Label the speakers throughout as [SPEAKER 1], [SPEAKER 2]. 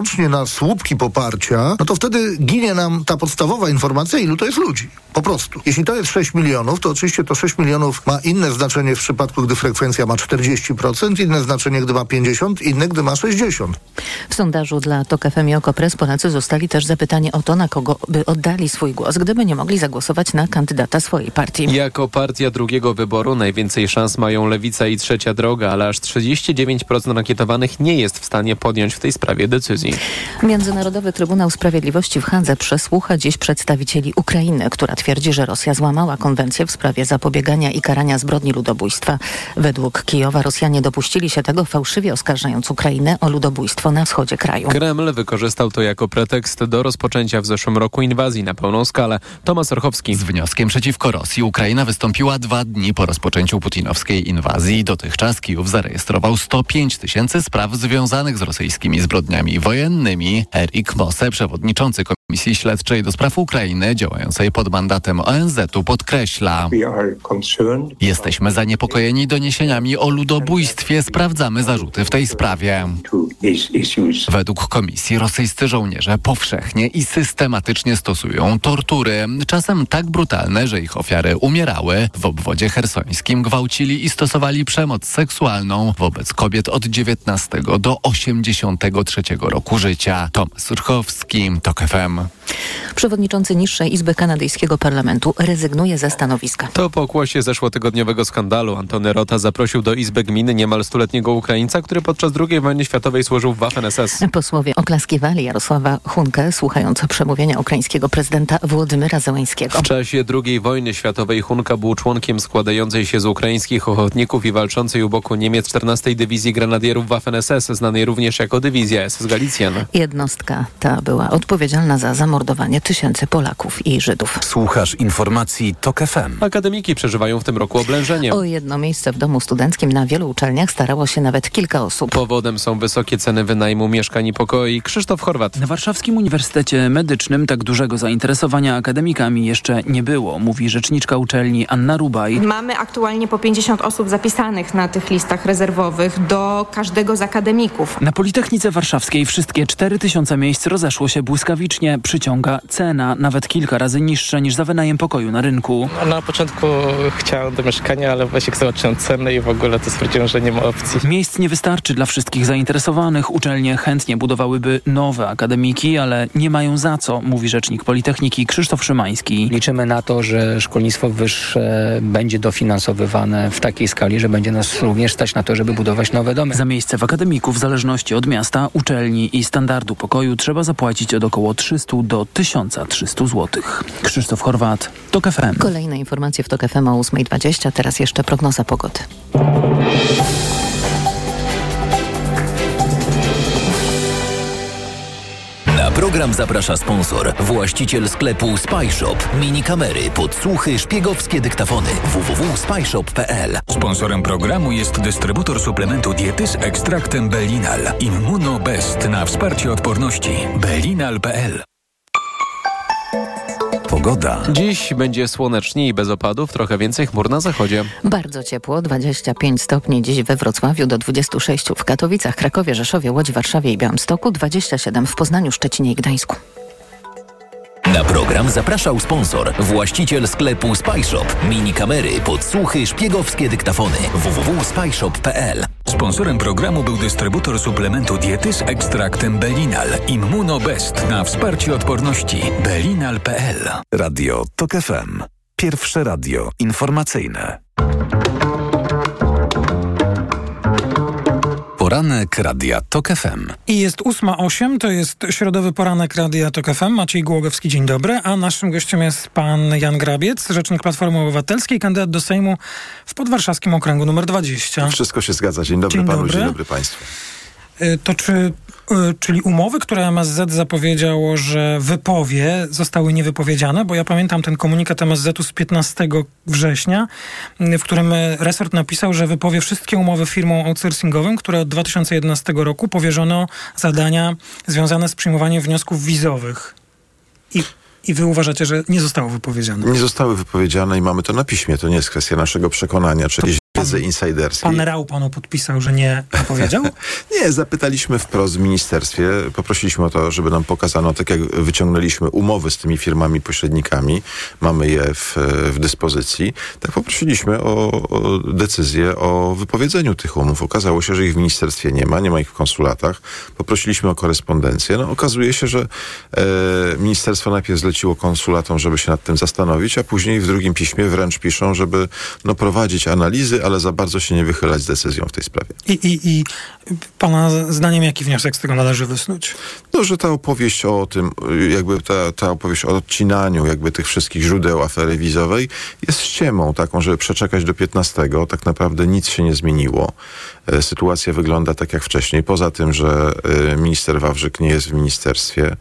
[SPEAKER 1] wyłącznie na słupki poparcia, no to wtedy ginie nam ta podstawowa informacja, ilu to jest ludzi. Po prostu. Jeśli to jest 6 milionów, to oczywiście to 6 milionów ma inne znaczenie w przypadku, gdy frekwencja ma 40%, inne znaczenie, gdy ma 50%, inne, gdy ma 60%.
[SPEAKER 2] W sondażu dla TOK FM i Okopres Polacy zostali też zapytani o to, na kogo by oddali swój głos, gdyby nie mogli zagłosować na kandydata swojej partii.
[SPEAKER 3] Jako partia drugiego wyboru najwięcej szans mają Lewica i Trzecia Droga, ale aż 39% ankietowanych nie jest w stanie podjąć w tej sprawie decyzji.
[SPEAKER 2] Międzynarodowy Trybunał Sprawiedliwości w Hadze przesłucha dziś przedstawicieli Ukrainy, która twierdzi, że Rosja złamała konwencję w sprawie zapobiegania i karania zbrodni ludobójstwa. Według Kijowa Rosjanie dopuścili się tego fałszywie oskarżając Ukrainę o ludobójstwo na wschodzie kraju.
[SPEAKER 3] Kreml wykorzystał to jako pretekst do rozpoczęcia w zeszłym roku inwazji na pełną skalę. Tomasz Orchowski.
[SPEAKER 4] Z wnioskiem przeciwko Rosji Ukraina wystąpiła dwa dni po rozpoczęciu putinowskiej inwazji. Dotychczas Kijów zarejestrował 105 tysięcy spraw związanych z rosyjskimi zbrodniami wojennymi. Erik Mosse, przewodniczący Komisji Śledczej do spraw Ukrainy działającej pod mandatem ONZ-u podkreśla. Jesteśmy zaniepokojeni doniesieniami o ludobójstwie. Sprawdzamy zarzuty w tej sprawie. Według komisji rosyjscy żołnierze powszechnie i systematycznie stosują tortury, czasem tak brutalne, że ich ofiary umierały. W obwodzie hersońskim gwałcili i stosowali przemoc seksualną wobec kobiet od 19 do 83 roku życia. Tomasz Urchowski, TOK FM. Mama.
[SPEAKER 2] Przewodniczący Niższej Izby Kanadyjskiego Parlamentu rezygnuje ze stanowiska.
[SPEAKER 3] To pokłosie zeszłotygodniowego skandalu. Antony Rota zaprosił do Izby Gminy niemal stuletniego Ukraińca, który podczas II wojny światowej służył w Waffen-SS.
[SPEAKER 2] Posłowie oklaskiwali Jarosława Hunkę, słuchając przemówienia ukraińskiego prezydenta Włodymyra Zełańskiego.
[SPEAKER 3] W czasie II wojny światowej Hunka był członkiem składającej się z ukraińskich ochotników i walczącej u boku Niemiec 14 Dywizji Grenadierów Waffen-SS, znanej również jako Dywizja SS Galicjan.
[SPEAKER 2] Jednostka ta była odpowiedzialna za zamordowanie tysięcy Polaków i Żydów.
[SPEAKER 5] Słuchasz informacji TOK FM.
[SPEAKER 3] Akademiki przeżywają w tym roku oblężenie.
[SPEAKER 2] O jedno miejsce w domu studenckim na wielu uczelniach starało się nawet kilka osób.
[SPEAKER 3] Powodem są wysokie ceny wynajmu mieszkań i pokoi. Krzysztof Chorwat.
[SPEAKER 6] Na Warszawskim Uniwersytecie Medycznym tak dużego zainteresowania akademikami jeszcze nie było, mówi rzeczniczka uczelni Anna Rubaj.
[SPEAKER 7] Mamy aktualnie po 50 osób zapisanych na tych listach rezerwowych do każdego z akademików.
[SPEAKER 6] Na Politechnice Warszawskiej wszystkie 4000 miejsc rozeszło się błyskawicznie. Cena, nawet kilka razy niższa niż za wynajem pokoju na rynku.
[SPEAKER 8] No, na początku chciałem do mieszkania, ale właśnie zobaczyłem cenę i w ogóle to stwierdziłem, że nie ma opcji.
[SPEAKER 6] Miejsc nie wystarczy dla wszystkich zainteresowanych. Uczelnie chętnie budowałyby nowe akademiki, ale nie mają za co, mówi rzecznik Politechniki Krzysztof Szymański.
[SPEAKER 9] Liczymy na to, że szkolnictwo wyższe będzie dofinansowywane w takiej skali, że będzie nas również stać na to, żeby budować nowe domy.
[SPEAKER 6] Za miejsce w akademiku w zależności od miasta, uczelni i standardu pokoju trzeba zapłacić od około 300 do 1300 zł. Krzysztof Chorwat, TOK FM.
[SPEAKER 2] Kolejne informacje w TOK FM o 8.20, teraz jeszcze prognoza pogody.
[SPEAKER 5] Na program zaprasza sponsor, właściciel sklepu Spyshop. Mini kamery, podsłuchy, szpiegowskie dyktafony. www.spyshop.pl
[SPEAKER 10] Sponsorem programu jest dystrybutor suplementu diety z ekstraktem Belinal. Immunobest na wsparcie odporności. Belinal.pl
[SPEAKER 5] Pogoda.
[SPEAKER 3] Dziś będzie słonecznie i bez opadów, trochę więcej chmur na zachodzie.
[SPEAKER 2] Bardzo ciepło, 25 stopni dziś we Wrocławiu, do 26 w Katowicach, Krakowie, Rzeszowie, Łodzi, Warszawie i Białymstoku, 27 w Poznaniu, Szczecinie i Gdańsku.
[SPEAKER 5] Na program zapraszał sponsor, właściciel sklepu Spyshop. Mini kamery, podsłuchy, szpiegowskie dyktafony. www.spyshop.pl
[SPEAKER 10] Sponsorem programu był dystrybutor suplementu diety z ekstraktem Belinal. Immunobest na wsparcie odporności. Belinal.pl
[SPEAKER 5] Radio TOK FM. Pierwsze radio informacyjne. Poranek Radia TOK FM.
[SPEAKER 11] I jest 8.08, to jest środowy poranek Radia TOK FM. Maciej Głogowski, dzień dobry. A naszym gościem jest pan Jan Grabiec, rzecznik Platformy Obywatelskiej, kandydat do Sejmu w podwarszawskim okręgu numer 20.
[SPEAKER 12] Wszystko się zgadza. Dzień dobry
[SPEAKER 11] Dzień
[SPEAKER 12] panu,
[SPEAKER 11] dobry.
[SPEAKER 12] dzień dobry państwu.
[SPEAKER 11] Y, To czy, y, czyli umowy, które MSZ zapowiedziało, że wypowie, zostały niewypowiedziane? Bo ja pamiętam ten komunikat MSZ-u z 15 września, w którym resort napisał, że wypowie wszystkie umowy firmom outsourcingowym, które od 2011 roku powierzono zadania związane z przyjmowaniem wniosków wizowych. I, I wy uważacie, że nie zostało wypowiedziane?
[SPEAKER 12] Nie zostały wypowiedziane i mamy to na piśmie. To nie jest kwestia naszego przekonania. Czyli wiedzy insiderskiej.
[SPEAKER 11] Pan Rał panu podpisał, że nie powiedział?
[SPEAKER 12] nie, zapytaliśmy wprost w ministerstwie, poprosiliśmy o to, żeby nam pokazano, tak jak wyciągnęliśmy umowy z tymi firmami pośrednikami, mamy je w, w dyspozycji, tak poprosiliśmy o, o decyzję o wypowiedzeniu tych umów. Okazało się, że ich w ministerstwie nie ma, nie ma ich w konsulatach. Poprosiliśmy o korespondencję. No, okazuje się, że e, ministerstwo najpierw zleciło konsulatom, żeby się nad tym zastanowić, a później w drugim piśmie wręcz piszą, żeby no, prowadzić analizy, ale za bardzo się nie wychylać z decyzją w tej sprawie.
[SPEAKER 11] I, i, I pana zdaniem jaki wniosek z tego należy wysnuć?
[SPEAKER 12] No, że ta opowieść o tym, jakby ta, ta opowieść o odcinaniu jakby tych wszystkich źródeł afery wizowej jest ściemą taką, żeby przeczekać do 15. Tak naprawdę nic się nie zmieniło. E, sytuacja wygląda tak jak wcześniej. Poza tym, że e, minister Wawrzyk nie jest w ministerstwie.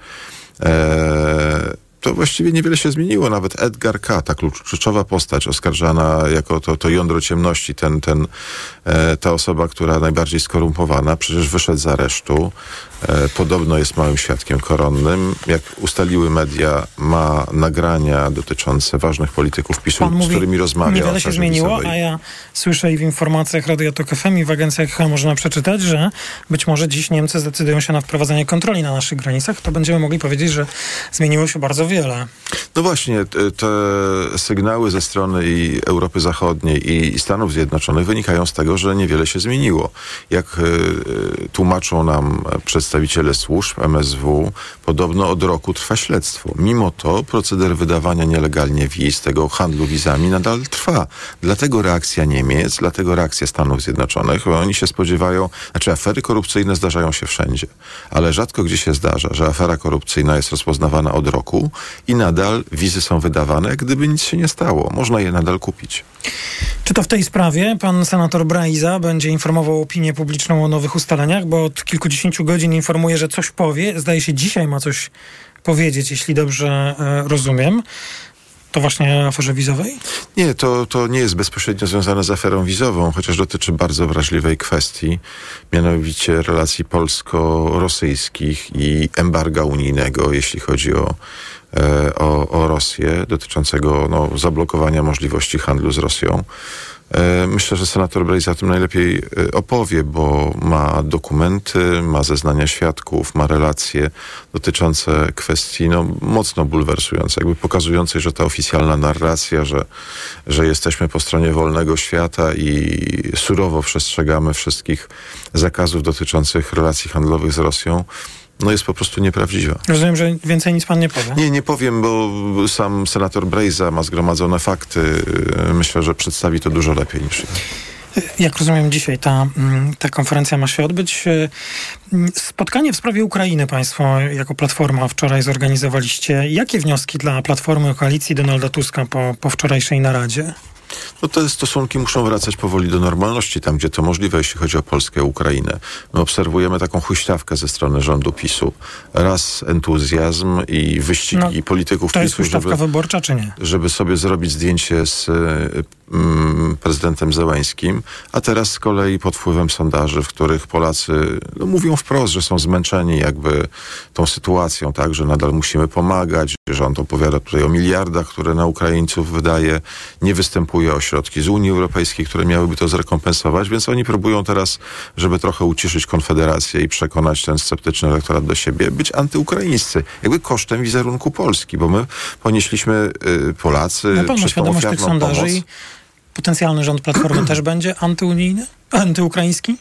[SPEAKER 12] E, to właściwie niewiele się zmieniło. Nawet Edgar K., ta kluczowa postać oskarżana jako to, to jądro ciemności, ten, ten, e, ta osoba, która najbardziej skorumpowana, przecież wyszedł z aresztu. E, podobno jest małym świadkiem koronnym. Jak ustaliły media, ma nagrania dotyczące ważnych polityków PiSu,
[SPEAKER 11] Pan
[SPEAKER 12] z którymi rozmawia.
[SPEAKER 11] Niewiele się zmieniło, a ja słyszę i w informacjach Radio Tok FM i w agencjach można przeczytać, że być może dziś Niemcy zdecydują się na wprowadzenie kontroli na naszych granicach. To będziemy mogli powiedzieć, że zmieniło się bardzo wiele.
[SPEAKER 12] No właśnie, te, sygnały ze strony i Europy Zachodniej i Stanów Zjednoczonych wynikają z tego, że niewiele się zmieniło. Jak y, tłumaczą nam przedstawiciele służb MSW, podobno od roku trwa śledztwo. Mimo to proceder wydawania nielegalnie wiz, tego handlu wizami nadal trwa. Dlatego reakcja Niemiec, dlatego reakcja Stanów Zjednoczonych, bo oni się spodziewają, znaczy afery korupcyjne zdarzają się wszędzie, ale rzadko gdzie się zdarza, że afera korupcyjna jest rozpoznawana od roku i nadal wizy są wydawane, gdyby nic się nie stało. Można je nadal kupić.
[SPEAKER 11] Czy to w tej sprawie pan senator Braiza będzie informował opinię publiczną o nowych ustaleniach, bo od kilkudziesięciu godzin informuje, że coś powie. Zdaje się, dzisiaj ma coś powiedzieć, jeśli dobrze e, rozumiem. To właśnie aferze wizowej?
[SPEAKER 12] Nie, to, to nie jest bezpośrednio związane z aferą wizową, chociaż dotyczy bardzo wrażliwej kwestii, mianowicie relacji polsko-rosyjskich i embarga unijnego, jeśli chodzi o, e, o, o Rosję, dotyczącego no, zablokowania możliwości handlu z Rosją. E, Myślę, że senator Brejza o tym najlepiej e, opowie, bo ma dokumenty, ma zeznania świadków, ma relacje dotyczące kwestii no, mocno bulwersujące, jakby pokazującej, że ta oficjalna narracja, że, że jesteśmy po stronie wolnego świata i surowo przestrzegamy wszystkich zakazów dotyczących relacji handlowych z Rosją, no jest po prostu nieprawdziwa.
[SPEAKER 11] Rozumiem, że więcej nic pan nie powie.
[SPEAKER 12] Nie, nie powiem, bo sam senator Brejza ma zgromadzone fakty. Myślę, że przedstawi to dużo lepiej niż ja.
[SPEAKER 11] Jak rozumiem, dzisiaj ta, mm, ta konferencja ma się odbyć. Mm, Spotkanie w sprawie Ukrainy Państwo jako Platforma wczoraj zorganizowaliście. Jakie wnioski dla Platformy koalicji Donalda Tuska po, po wczorajszej naradzie?
[SPEAKER 12] No te stosunki muszą wracać powoli do normalności, tam gdzie to możliwe, jeśli chodzi o Polskę i Ukrainę. My obserwujemy taką huśtawkę ze strony rządu PiSu. Raz entuzjazm i wyścigi
[SPEAKER 11] No,
[SPEAKER 12] polityków
[SPEAKER 11] To jest
[SPEAKER 12] PiSu,
[SPEAKER 11] huśtawka
[SPEAKER 12] żeby,
[SPEAKER 11] wyborcza, czy nie?
[SPEAKER 12] żeby sobie zrobić zdjęcie z y, prezydentem Zełańskim, a teraz z kolei pod wpływem sondaży, w których Polacy no, mówią wprost, że są zmęczeni jakby tą sytuacją, tak, że nadal musimy pomagać, że rząd opowiada tutaj o miliardach, które na Ukraińców wydaje, nie występuje o środki z Unii Europejskiej, które miałyby to zrekompensować, więc oni próbują teraz, żeby trochę uciszyć Konfederację i przekonać ten sceptyczny elektorat do siebie, być antyukraińscy, jakby kosztem wizerunku Polski, bo my ponieśliśmy y, Polacy
[SPEAKER 11] pewno
[SPEAKER 12] przez tą
[SPEAKER 11] świadomość tych
[SPEAKER 12] ofiarną
[SPEAKER 11] sondaży
[SPEAKER 12] pomoc.
[SPEAKER 11] Potencjalny rząd Platformy też będzie antyunijny? Antyukraiński?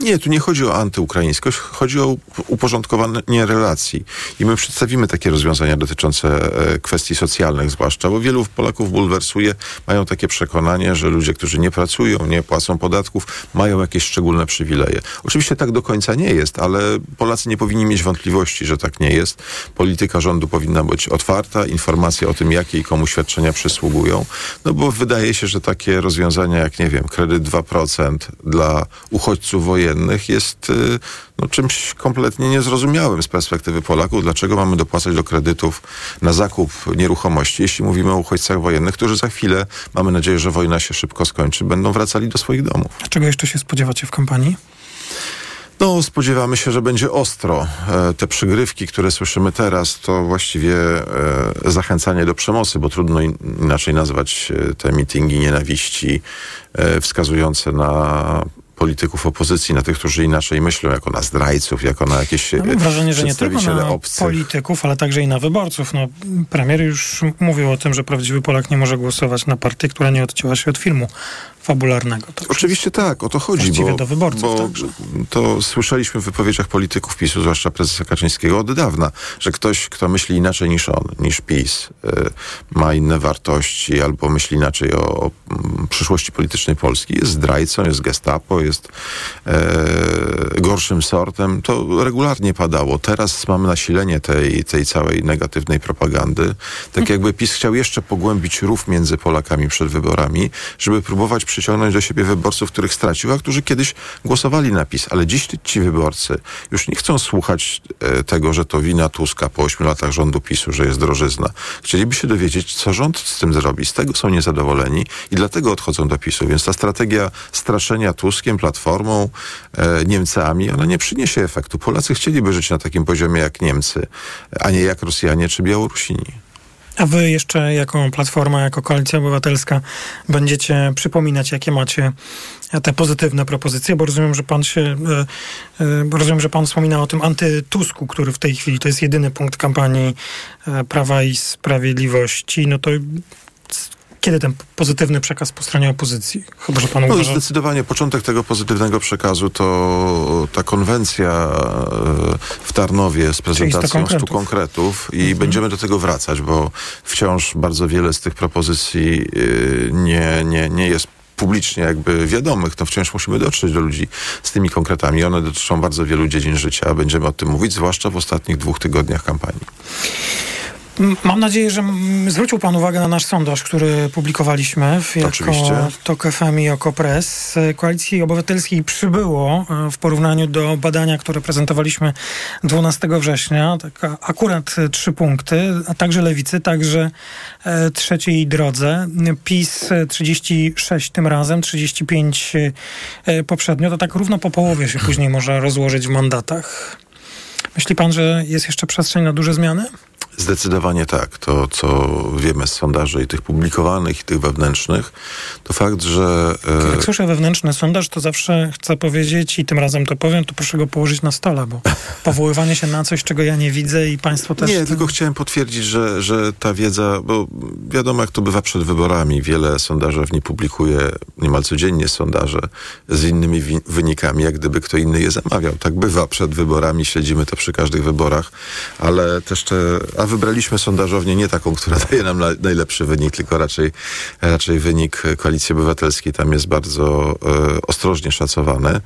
[SPEAKER 12] Nie, tu nie chodzi o antyukraińskość, chodzi o uporządkowanie relacji. I my przedstawimy takie rozwiązania dotyczące e, kwestii socjalnych zwłaszcza, bo wielu Polaków bulwersuje, mają takie przekonanie, że ludzie, którzy nie pracują, nie płacą podatków, mają jakieś szczególne przywileje. Oczywiście tak do końca nie jest, ale Polacy nie powinni mieć wątpliwości, że tak nie jest. Polityka rządu powinna być otwarta, informacje o tym, jakie i komu świadczenia przysługują, no bo wydaje się, że takie rozwiązania jak, nie wiem, kredyt 2% dla uchodźców wojennych jest y, no, czymś kompletnie niezrozumiałym z perspektywy Polaków. Dlaczego mamy dopłacać do kredytów na zakup nieruchomości, jeśli mówimy o uchodźcach wojennych, którzy za chwilę, mamy nadzieję, że wojna się szybko skończy, będą wracali do swoich domów.
[SPEAKER 11] Czego jeszcze się spodziewacie w kampanii?
[SPEAKER 12] No, spodziewamy się, że będzie ostro. E, te przygrywki, które słyszymy teraz, to właściwie e, zachęcanie do przemocy, bo trudno in, inaczej nazwać e, te mitingi nienawiści wskazujące na polityków opozycji, na tych, którzy inaczej myślą, jako na zdrajców, jako na jakieś
[SPEAKER 11] Ja mam wrażenie, że nie tylko na
[SPEAKER 12] obcych.
[SPEAKER 11] polityków, ale także i na wyborców. No, premier już mówił o tym, że prawdziwy Polak nie może głosować na partię, która nie odcięła się od filmu fabularnego. To
[SPEAKER 12] Oczywiście tak, o to chodzi,
[SPEAKER 11] Właściwie
[SPEAKER 12] bo,
[SPEAKER 11] do wyborców
[SPEAKER 12] bo
[SPEAKER 11] także.
[SPEAKER 12] to słyszeliśmy w wypowiedziach polityków PiSu, zwłaszcza prezesa Kaczyńskiego od dawna, że ktoś, kto myśli inaczej niż on, niż PiS, y, ma inne wartości albo myśli inaczej o, o mm, przyszłości politycznej Polski, jest zdrajcą, jest gestapo, jest e, gorszym sortem. To regularnie padało. Teraz mamy nasilenie tej, tej całej negatywnej propagandy. Tak jakby PiS chciał jeszcze pogłębić rów między Polakami przed wyborami, żeby próbować przyciągnąć do siebie wyborców, których stracił, a którzy kiedyś głosowali na PiS. Ale dziś ci wyborcy już nie chcą słuchać e, tego, że to wina Tuska po ośmiu latach rządu PiSu, że jest drożyzna. Chcieliby się dowiedzieć, co rząd z tym zrobi. Z tego są niezadowoleni i dlatego odchodzą do PiSu. Więc ta strategia straszenia Tuskiem, Platformą, e, Niemcami, ona nie przyniesie efektu. Polacy chcieliby żyć na takim poziomie jak Niemcy, a nie jak Rosjanie czy Białorusini.
[SPEAKER 11] A wy jeszcze jako Platforma, jako Koalicja Obywatelska będziecie przypominać, jakie macie te pozytywne propozycje, bo rozumiem, że pan się, e, e, rozumiem, że pan wspomina o tym antytusku, który w tej chwili to jest jedyny punkt kampanii e, Prawa i Sprawiedliwości. No to kiedy ten pozytywny przekaz po stronie opozycji? Chyba, że pan
[SPEAKER 12] No,
[SPEAKER 11] uważa...
[SPEAKER 12] zdecydowanie początek tego pozytywnego przekazu to ta konwencja e, w Tarnowie z prezentacją
[SPEAKER 11] konkretów.
[SPEAKER 12] stu konkretów i będziemy do tego wracać, bo wciąż bardzo wiele z tych propozycji e, nie, nie, nie jest publicznie jakby wiadomych, to wciąż musimy dotrzeć do ludzi z tymi konkretami. One dotyczą bardzo wielu dziedzin życia. Będziemy o tym mówić, zwłaszcza w ostatnich dwóch tygodniach kampanii.
[SPEAKER 11] Mam nadzieję, że zwrócił Pan uwagę na nasz sondaż, który publikowaliśmy w, jako
[SPEAKER 12] Oczywiście.
[SPEAKER 11] TOK FM i jako Press. Koalicji Obywatelskiej przybyło e, w porównaniu do badania, które prezentowaliśmy 12 września, tak akurat e, trzy punkty, a także Lewicy, także e, trzeciej drodze. PiS e, 36 tym razem, 35 e, poprzednio, to tak równo po połowie się później może rozłożyć w mandatach. Myśli pan, że jest jeszcze przestrzeń na duże zmiany?
[SPEAKER 12] Zdecydowanie tak. To, co wiemy z sondaży i tych publikowanych, i tych wewnętrznych, to fakt, że... e,
[SPEAKER 11] Jak słyszę wewnętrzny sondaż, to zawsze chcę powiedzieć i tym razem to powiem, to proszę go położyć na stole, bo powoływanie się na coś, czego ja nie widzę i państwo też...
[SPEAKER 12] Nie, tylko chciałem potwierdzić, że, że ta wiedza, bo wiadomo jak to bywa przed wyborami, wiele sondażowni publikuje niemal codziennie sondaże z innymi wi- wynikami, jak gdyby kto inny je zamawiał. Tak bywa przed wyborami, śledzimy to przy każdych wyborach, ale też te, wybraliśmy sondażownię nie taką, która daje nam na, najlepszy wynik, tylko raczej, raczej wynik Koalicji Obywatelskiej tam jest bardzo e, ostrożnie szacowany.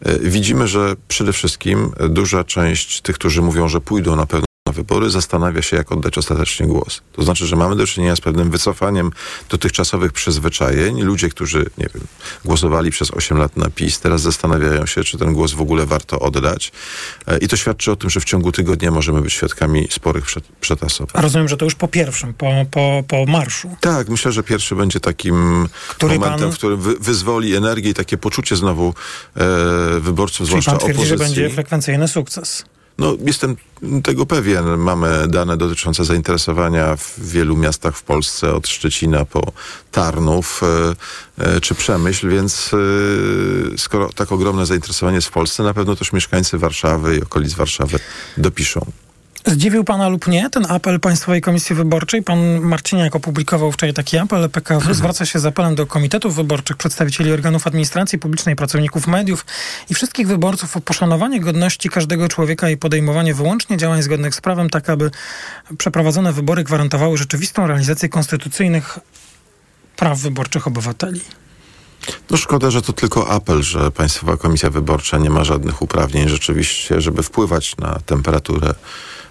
[SPEAKER 12] E, widzimy, że przede wszystkim duża część tych, którzy mówią, że pójdą na pewno na wybory, zastanawia się, jak oddać ostatecznie głos. To znaczy, że mamy do czynienia z pewnym wycofaniem dotychczasowych przyzwyczajeń. Ludzie, którzy, nie wiem, głosowali przez 8 lat na PiS, teraz zastanawiają się, czy ten głos w ogóle warto oddać. E, I to świadczy o tym, że w ciągu tygodnia możemy być świadkami sporych przet- przetasowań.
[SPEAKER 11] A rozumiem, że to już po pierwszym, po, po, po marszu.
[SPEAKER 12] Tak, myślę, że pierwszy będzie takim
[SPEAKER 11] Który
[SPEAKER 12] momentem,
[SPEAKER 11] pan-
[SPEAKER 12] w którym wy, wyzwoli energię i takie poczucie znowu e, wyborców,
[SPEAKER 11] Czyli
[SPEAKER 12] zwłaszcza
[SPEAKER 11] pan twierdzi, że
[SPEAKER 12] opozycji.
[SPEAKER 11] będzie frekwencyjny sukces.
[SPEAKER 12] No, jestem tego pewien. Mamy dane dotyczące zainteresowania w wielu miastach w Polsce, od Szczecina po Tarnów e, e, czy Przemyśl, więc e, skoro tak ogromne zainteresowanie jest w Polsce, na pewno też mieszkańcy Warszawy i okolic Warszawy dopiszą.
[SPEAKER 11] Zdziwił pana lub nie ten apel Państwowej Komisji Wyborczej? Pan Marciniak opublikował wczoraj taki apel. PKW zwraca się z apelem do komitetów wyborczych, przedstawicieli organów administracji publicznej, pracowników mediów i wszystkich wyborców o poszanowanie godności każdego człowieka i podejmowanie wyłącznie działań zgodnych z prawem, tak aby przeprowadzone wybory gwarantowały rzeczywistą realizację konstytucyjnych praw wyborczych obywateli.
[SPEAKER 12] No szkoda, że to tylko apel, że Państwowa Komisja Wyborcza nie ma żadnych uprawnień rzeczywiście, żeby wpływać na temperaturę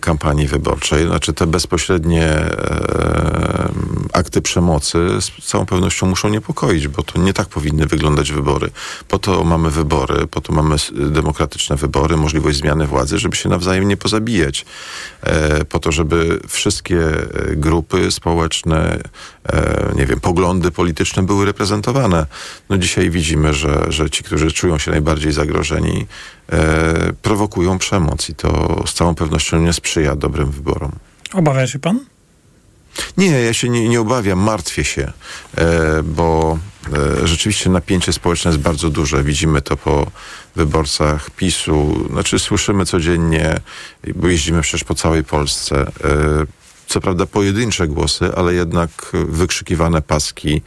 [SPEAKER 12] kampanii wyborczej. Znaczy te bezpośrednie e, akty przemocy z całą pewnością muszą niepokoić, bo to nie tak powinny wyglądać wybory. Po to mamy wybory, po to mamy demokratyczne wybory, możliwość zmiany władzy, żeby się nawzajem nie pozabijać. E, po to, żeby wszystkie e, grupy społeczne, e, nie wiem, poglądy polityczne były reprezentowane. No dzisiaj widzimy, że, że ci, którzy czują się najbardziej zagrożeni, e, prowokują przemoc i to z całą pewnością nie sprzyja dobrym wyborom.
[SPEAKER 11] Obawia się pan?
[SPEAKER 12] Nie, ja się nie, nie obawiam, martwię się, e, bo e, rzeczywiście napięcie społeczne jest bardzo duże. Widzimy to po wyborcach PiSu. Znaczy słyszymy codziennie, bo jeździmy przecież po całej Polsce. Co prawda pojedyncze głosy, ale jednak wykrzykiwane paski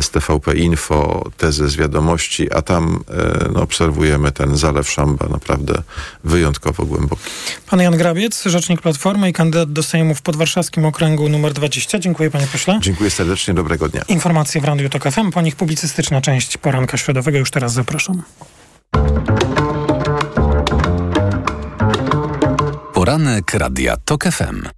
[SPEAKER 12] z TVP Info, tezy z wiadomości, a tam e, no, obserwujemy ten zalew szamba naprawdę wyjątkowo głęboki.
[SPEAKER 11] Pan Jan Grabiec, rzecznik Platformy i kandydat do Sejmu w podwarszawskim okręgu numer 20. Dziękuję panie pośle.
[SPEAKER 12] Dziękuję serdecznie, dobrego dnia.
[SPEAKER 11] Informacje w Radiu Tok FM, po nich publicystyczna część poranka środowego. Już teraz zapraszam.
[SPEAKER 4] Poranek Radia TOK FM.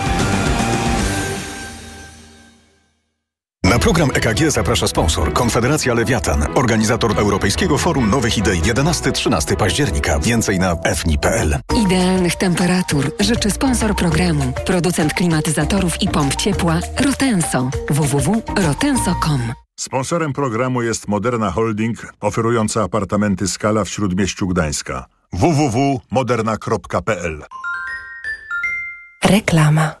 [SPEAKER 13] Program EKG zaprasza sponsor Konfederacja Lewiatan, organizator Europejskiego Forum Nowych Idei 11-13 października. Więcej na fni.pl.
[SPEAKER 14] Idealnych temperatur życzy sponsor programu, producent klimatyzatorów i pomp ciepła Rotenso www.rotenso.com.
[SPEAKER 15] Sponsorem programu jest Moderna Holding, oferująca apartamenty Skala w Śródmieściu Gdańska. www.moderna.pl
[SPEAKER 14] Reklama.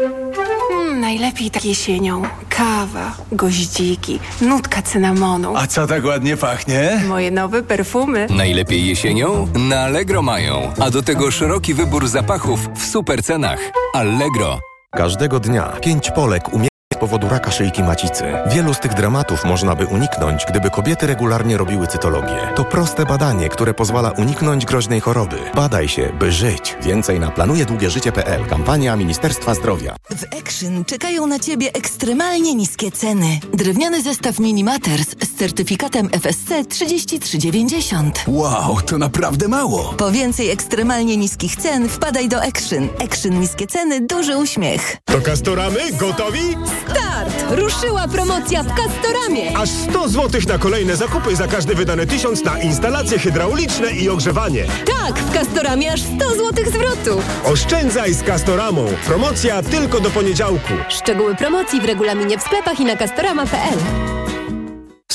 [SPEAKER 7] Mm, najlepiej tak jesienią. Kawa, goździki, nutka cynamonu.
[SPEAKER 16] A co tak ładnie pachnie?
[SPEAKER 7] Moje nowe perfumy.
[SPEAKER 17] Najlepiej jesienią? Na Allegro mają. A do tego szeroki wybór zapachów w super cenach. Allegro.
[SPEAKER 18] Każdego dnia pięć Polek umiera z powodu raka szyjki macicy. Wielu z tych dramatów można by uniknąć, gdyby kobiety regularnie robiły cytologię. To proste badanie, które pozwala uniknąć groźnej choroby. Badaj się, by żyć. Więcej na planujedługieżycie.pl. Kampania Ministerstwa Zdrowia.
[SPEAKER 19] W Action czekają na Ciebie ekstremalnie niskie ceny. Drewniany zestaw Mini Matters z certyfikatem FSC 3390.
[SPEAKER 16] Wow, to naprawdę mało.
[SPEAKER 19] Po więcej ekstremalnie niskich cen wpadaj do Action. Action niskie ceny, duży uśmiech.
[SPEAKER 20] To Kastoramy? Gotowi?
[SPEAKER 21] Start! Ruszyła promocja w Castoramie.
[SPEAKER 20] Aż 100 zł na kolejne zakupy za każdy wydany tysiąc na instalacje hydrauliczne i ogrzewanie.
[SPEAKER 21] Tak, w Castoramie aż 100 zł zwrotu.
[SPEAKER 20] Oszczędzaj z Kastoramą. Promocja tylko do poniedziałku.
[SPEAKER 21] Szczegóły promocji w regulaminie w sklepach i na castorama.pl.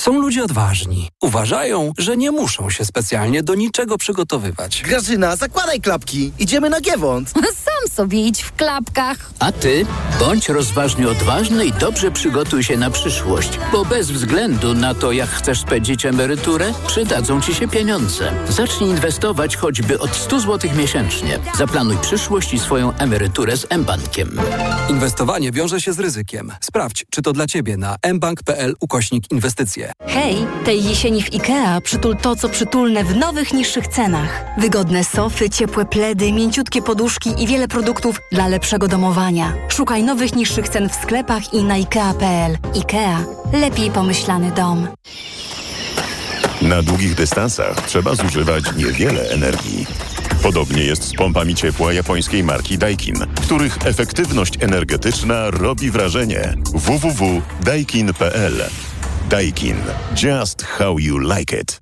[SPEAKER 10] Są ludzie odważni. Uważają, że nie muszą się specjalnie do niczego przygotowywać.
[SPEAKER 1] Grażyna, zakładaj klapki. Idziemy na Giewont.
[SPEAKER 22] Sam sobie idź w klapkach.
[SPEAKER 23] A ty bądź rozważnie odważny i dobrze przygotuj się na przyszłość, bo bez względu na to, jak chcesz spędzić emeryturę, przydadzą ci się pieniądze. Zacznij inwestować choćby od 100 zł miesięcznie. Zaplanuj przyszłość i swoją emeryturę z mBankiem.
[SPEAKER 10] Inwestowanie wiąże się z ryzykiem. Sprawdź, czy to dla Ciebie na mbank.pl ukośnik inwestycje.
[SPEAKER 24] Hej, tej jesieni w IKEA przytul to, co przytulne w nowych, niższych cenach. Wygodne sofy, ciepłe pledy, mięciutkie poduszki i wiele produktów dla lepszego domowania. Szukaj nowych, niższych cen w sklepach i na IKEA.pl. IKEA. Lepiej pomyślany dom.
[SPEAKER 25] Na długich dystansach trzeba zużywać niewiele energii. Podobnie jest z pompami ciepła japońskiej marki Daikin, których efektywność energetyczna robi wrażenie. www.daikin.pl Daikin. Just how you like it.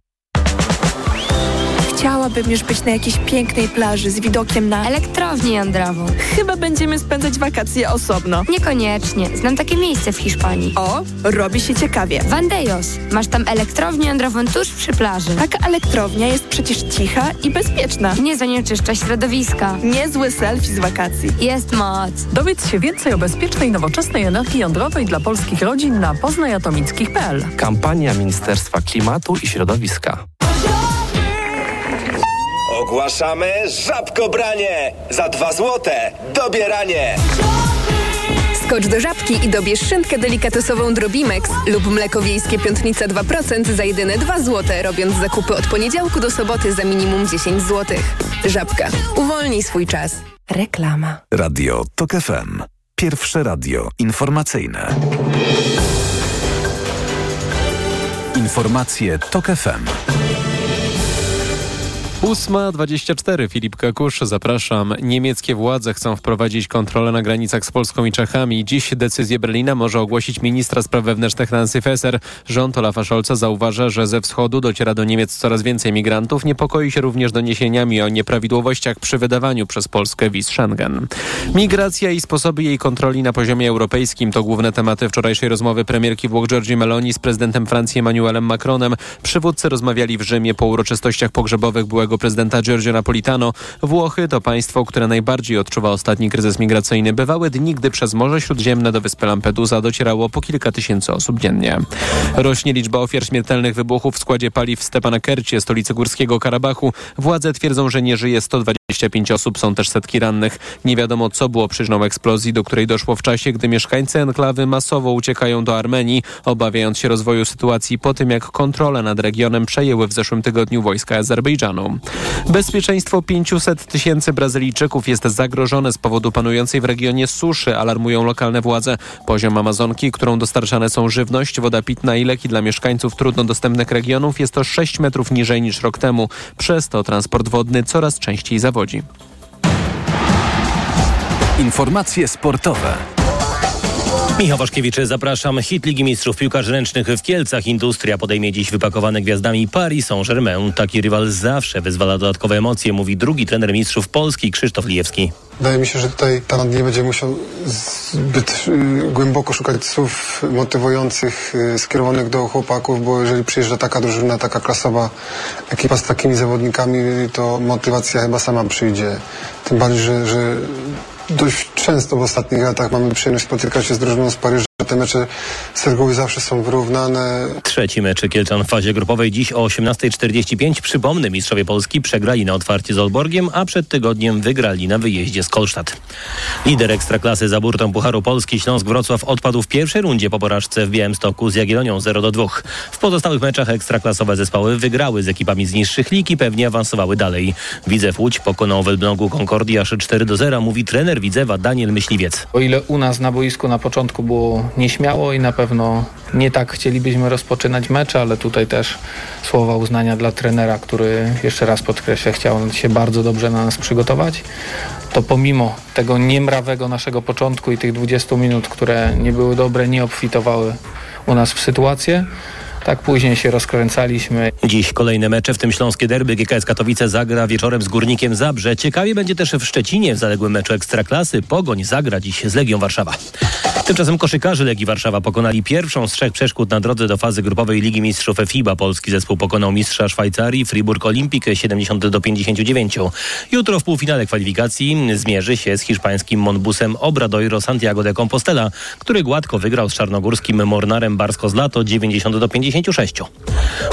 [SPEAKER 7] Chciałabym już być na jakiejś pięknej plaży z widokiem na...
[SPEAKER 26] Elektrownię jądrową.
[SPEAKER 7] Chyba będziemy spędzać wakacje osobno.
[SPEAKER 26] Niekoniecznie. Znam takie miejsce w Hiszpanii.
[SPEAKER 7] O, robi się ciekawie.
[SPEAKER 26] Vandejos. Masz tam elektrownię jądrową tuż przy plaży.
[SPEAKER 7] Taka elektrownia jest przecież cicha i bezpieczna.
[SPEAKER 26] Nie zanieczyszcza środowiska.
[SPEAKER 7] Niezły selfie z wakacji.
[SPEAKER 26] Jest moc.
[SPEAKER 27] Dowiedz się więcej o bezpiecznej, nowoczesnej energii jądrowej dla polskich rodzin na poznajatomickich.pl.
[SPEAKER 28] Kampania Ministerstwa Klimatu i Środowiska.
[SPEAKER 29] Ogłaszamy żabkobranie! Za dwa złote dobieranie!
[SPEAKER 21] Skocz do żabki i dobierz szynkę delikatesową Drobimex lub mleko wiejskie piątnica 2% za jedyne 2 zł, robiąc zakupy od poniedziałku do soboty za minimum 10 zł. Żabka. Uwolnij swój czas. Reklama.
[SPEAKER 4] Radio TOK FM. Pierwsze radio informacyjne. Informacje TOK FM.
[SPEAKER 3] 8.24 Filip Kakusz, zapraszam. Niemieckie władze chcą wprowadzić kontrolę na granicach z Polską i Czechami. Dziś decyzję Berlina może ogłosić ministra spraw wewnętrznych Nancy Faeser. Rząd Olafa Scholza zauważa, że ze wschodu dociera do Niemiec coraz więcej migrantów. Niepokoi się również doniesieniami o nieprawidłowościach przy wydawaniu przez Polskę wiz Schengen. Migracja i sposoby jej kontroli na poziomie europejskim to główne tematy wczorajszej rozmowy premierki Włoch Giorgi Meloni z prezydentem Francji Emmanuelem Macronem. Przywódcy rozmawiali w Rzymie po uroczystościach pogrzebowych byłego prezydenta Giorgio Napolitano. Włochy to państwo, które najbardziej odczuwa ostatni kryzys migracyjny. Bywały dni, gdy przez Morze Śródziemne do wyspy Lampedusa docierało po kilka tysięcy osób dziennie. Rośnie liczba ofiar śmiertelnych wybuchów w składzie paliw w Stepanakercie, stolicy Górskiego Karabachu. Władze twierdzą, że nie żyje 125 osób, są też setki rannych. Nie wiadomo, co było przyczyną eksplozji, do której doszło w czasie, gdy mieszkańcy enklawy masowo uciekają do Armenii, obawiając się rozwoju sytuacji po tym, jak kontrolę nad regionem przejęły w zeszłym tygodniu wojska Azerbejdżanu. Bezpieczeństwo 500 tysięcy Brazylijczyków jest zagrożone z powodu panującej w regionie suszy, alarmują lokalne władze. Poziom Amazonki, którą dostarczane są żywność, woda pitna i leki dla mieszkańców trudno dostępnych regionów jest to 6 metrów niżej niż rok temu. Przez to transport wodny coraz częściej zawodzi.
[SPEAKER 4] Informacje sportowe.
[SPEAKER 30] Michał Waszkiewicz, zapraszam. Hit Ligi Mistrzów Piłkarzy Ręcznych w Kielcach. Industria podejmie dziś wypakowane gwiazdami Paris Saint-Germain. Taki rywal zawsze wyzwala dodatkowe emocje, mówi drugi trener mistrzów Polski Krzysztof Lijewski.
[SPEAKER 31] Wydaje mi się, że tutaj Tarant nie będzie musiał zbyt y, głęboko szukać słów motywujących, y, skierowanych do chłopaków, bo jeżeli przyjeżdża taka drużyna, taka klasowa ekipa z takimi zawodnikami, to motywacja chyba sama przyjdzie. Tym bardziej, że, że dość często w ostatnich latach mamy przyjemność spotykać się z drużyną z Paryża. Te mecze z reguły zawsze są wyrównane.
[SPEAKER 30] Trzeci mecz Kielczan w fazie grupowej dziś o 18.45. Przypomnę, mistrzowie Polski przegrali na otwarcie z Olborgiem, a przed tygodniem wygrali na wyjeździe z Kolsztat. Lider Ekstraklasy za burtą Pucharu Polski Śląsk Wrocław odpadł w pierwszej rundzie po porażce w Białymstoku z Jagiellonią 0-2. W pozostałych meczach ekstraklasowe zespoły wygrały z ekipami z niższych lig i pewnie awansowały dalej. Widzew Łódź pokonał w Elblągu Concordia aż 4-0, mówi trener Widzewa Daniel Myśliwiec.
[SPEAKER 32] O ile u nas na boisku na początku było nieśmiało i na pewno nie tak chcielibyśmy rozpoczynać mecze, ale tutaj też słowa uznania dla trenera, który jeszcze raz podkreślę, chciał się bardzo dobrze na nas przygotować. To pomimo tego niemrawego naszego początku i tych 20 minut, które nie były dobre, nie obfitowały u nas w sytuację. Tak później się rozkręcaliśmy.
[SPEAKER 30] Dziś kolejne mecze, w tym śląskie derby. GKS Katowice zagra wieczorem z Górnikiem Zabrze. Ciekawie będzie też w Szczecinie w zaległym meczu Ekstraklasy. Pogoń zagra dziś z Legią Warszawa. Tymczasem koszykarze Legii Warszawa pokonali pierwszą z trzech przeszkód na drodze do fazy grupowej Ligi Mistrzów FIBA. Polski zespół pokonał mistrza Szwajcarii Friburg Olimpik 70 do 59. Jutro w półfinale kwalifikacji zmierzy się z hiszpańskim Monbusem Obradoiro Santiago de Compostela, który gładko wygrał z czarnogórskim Mornarem Barsko z Lato 90 do 56.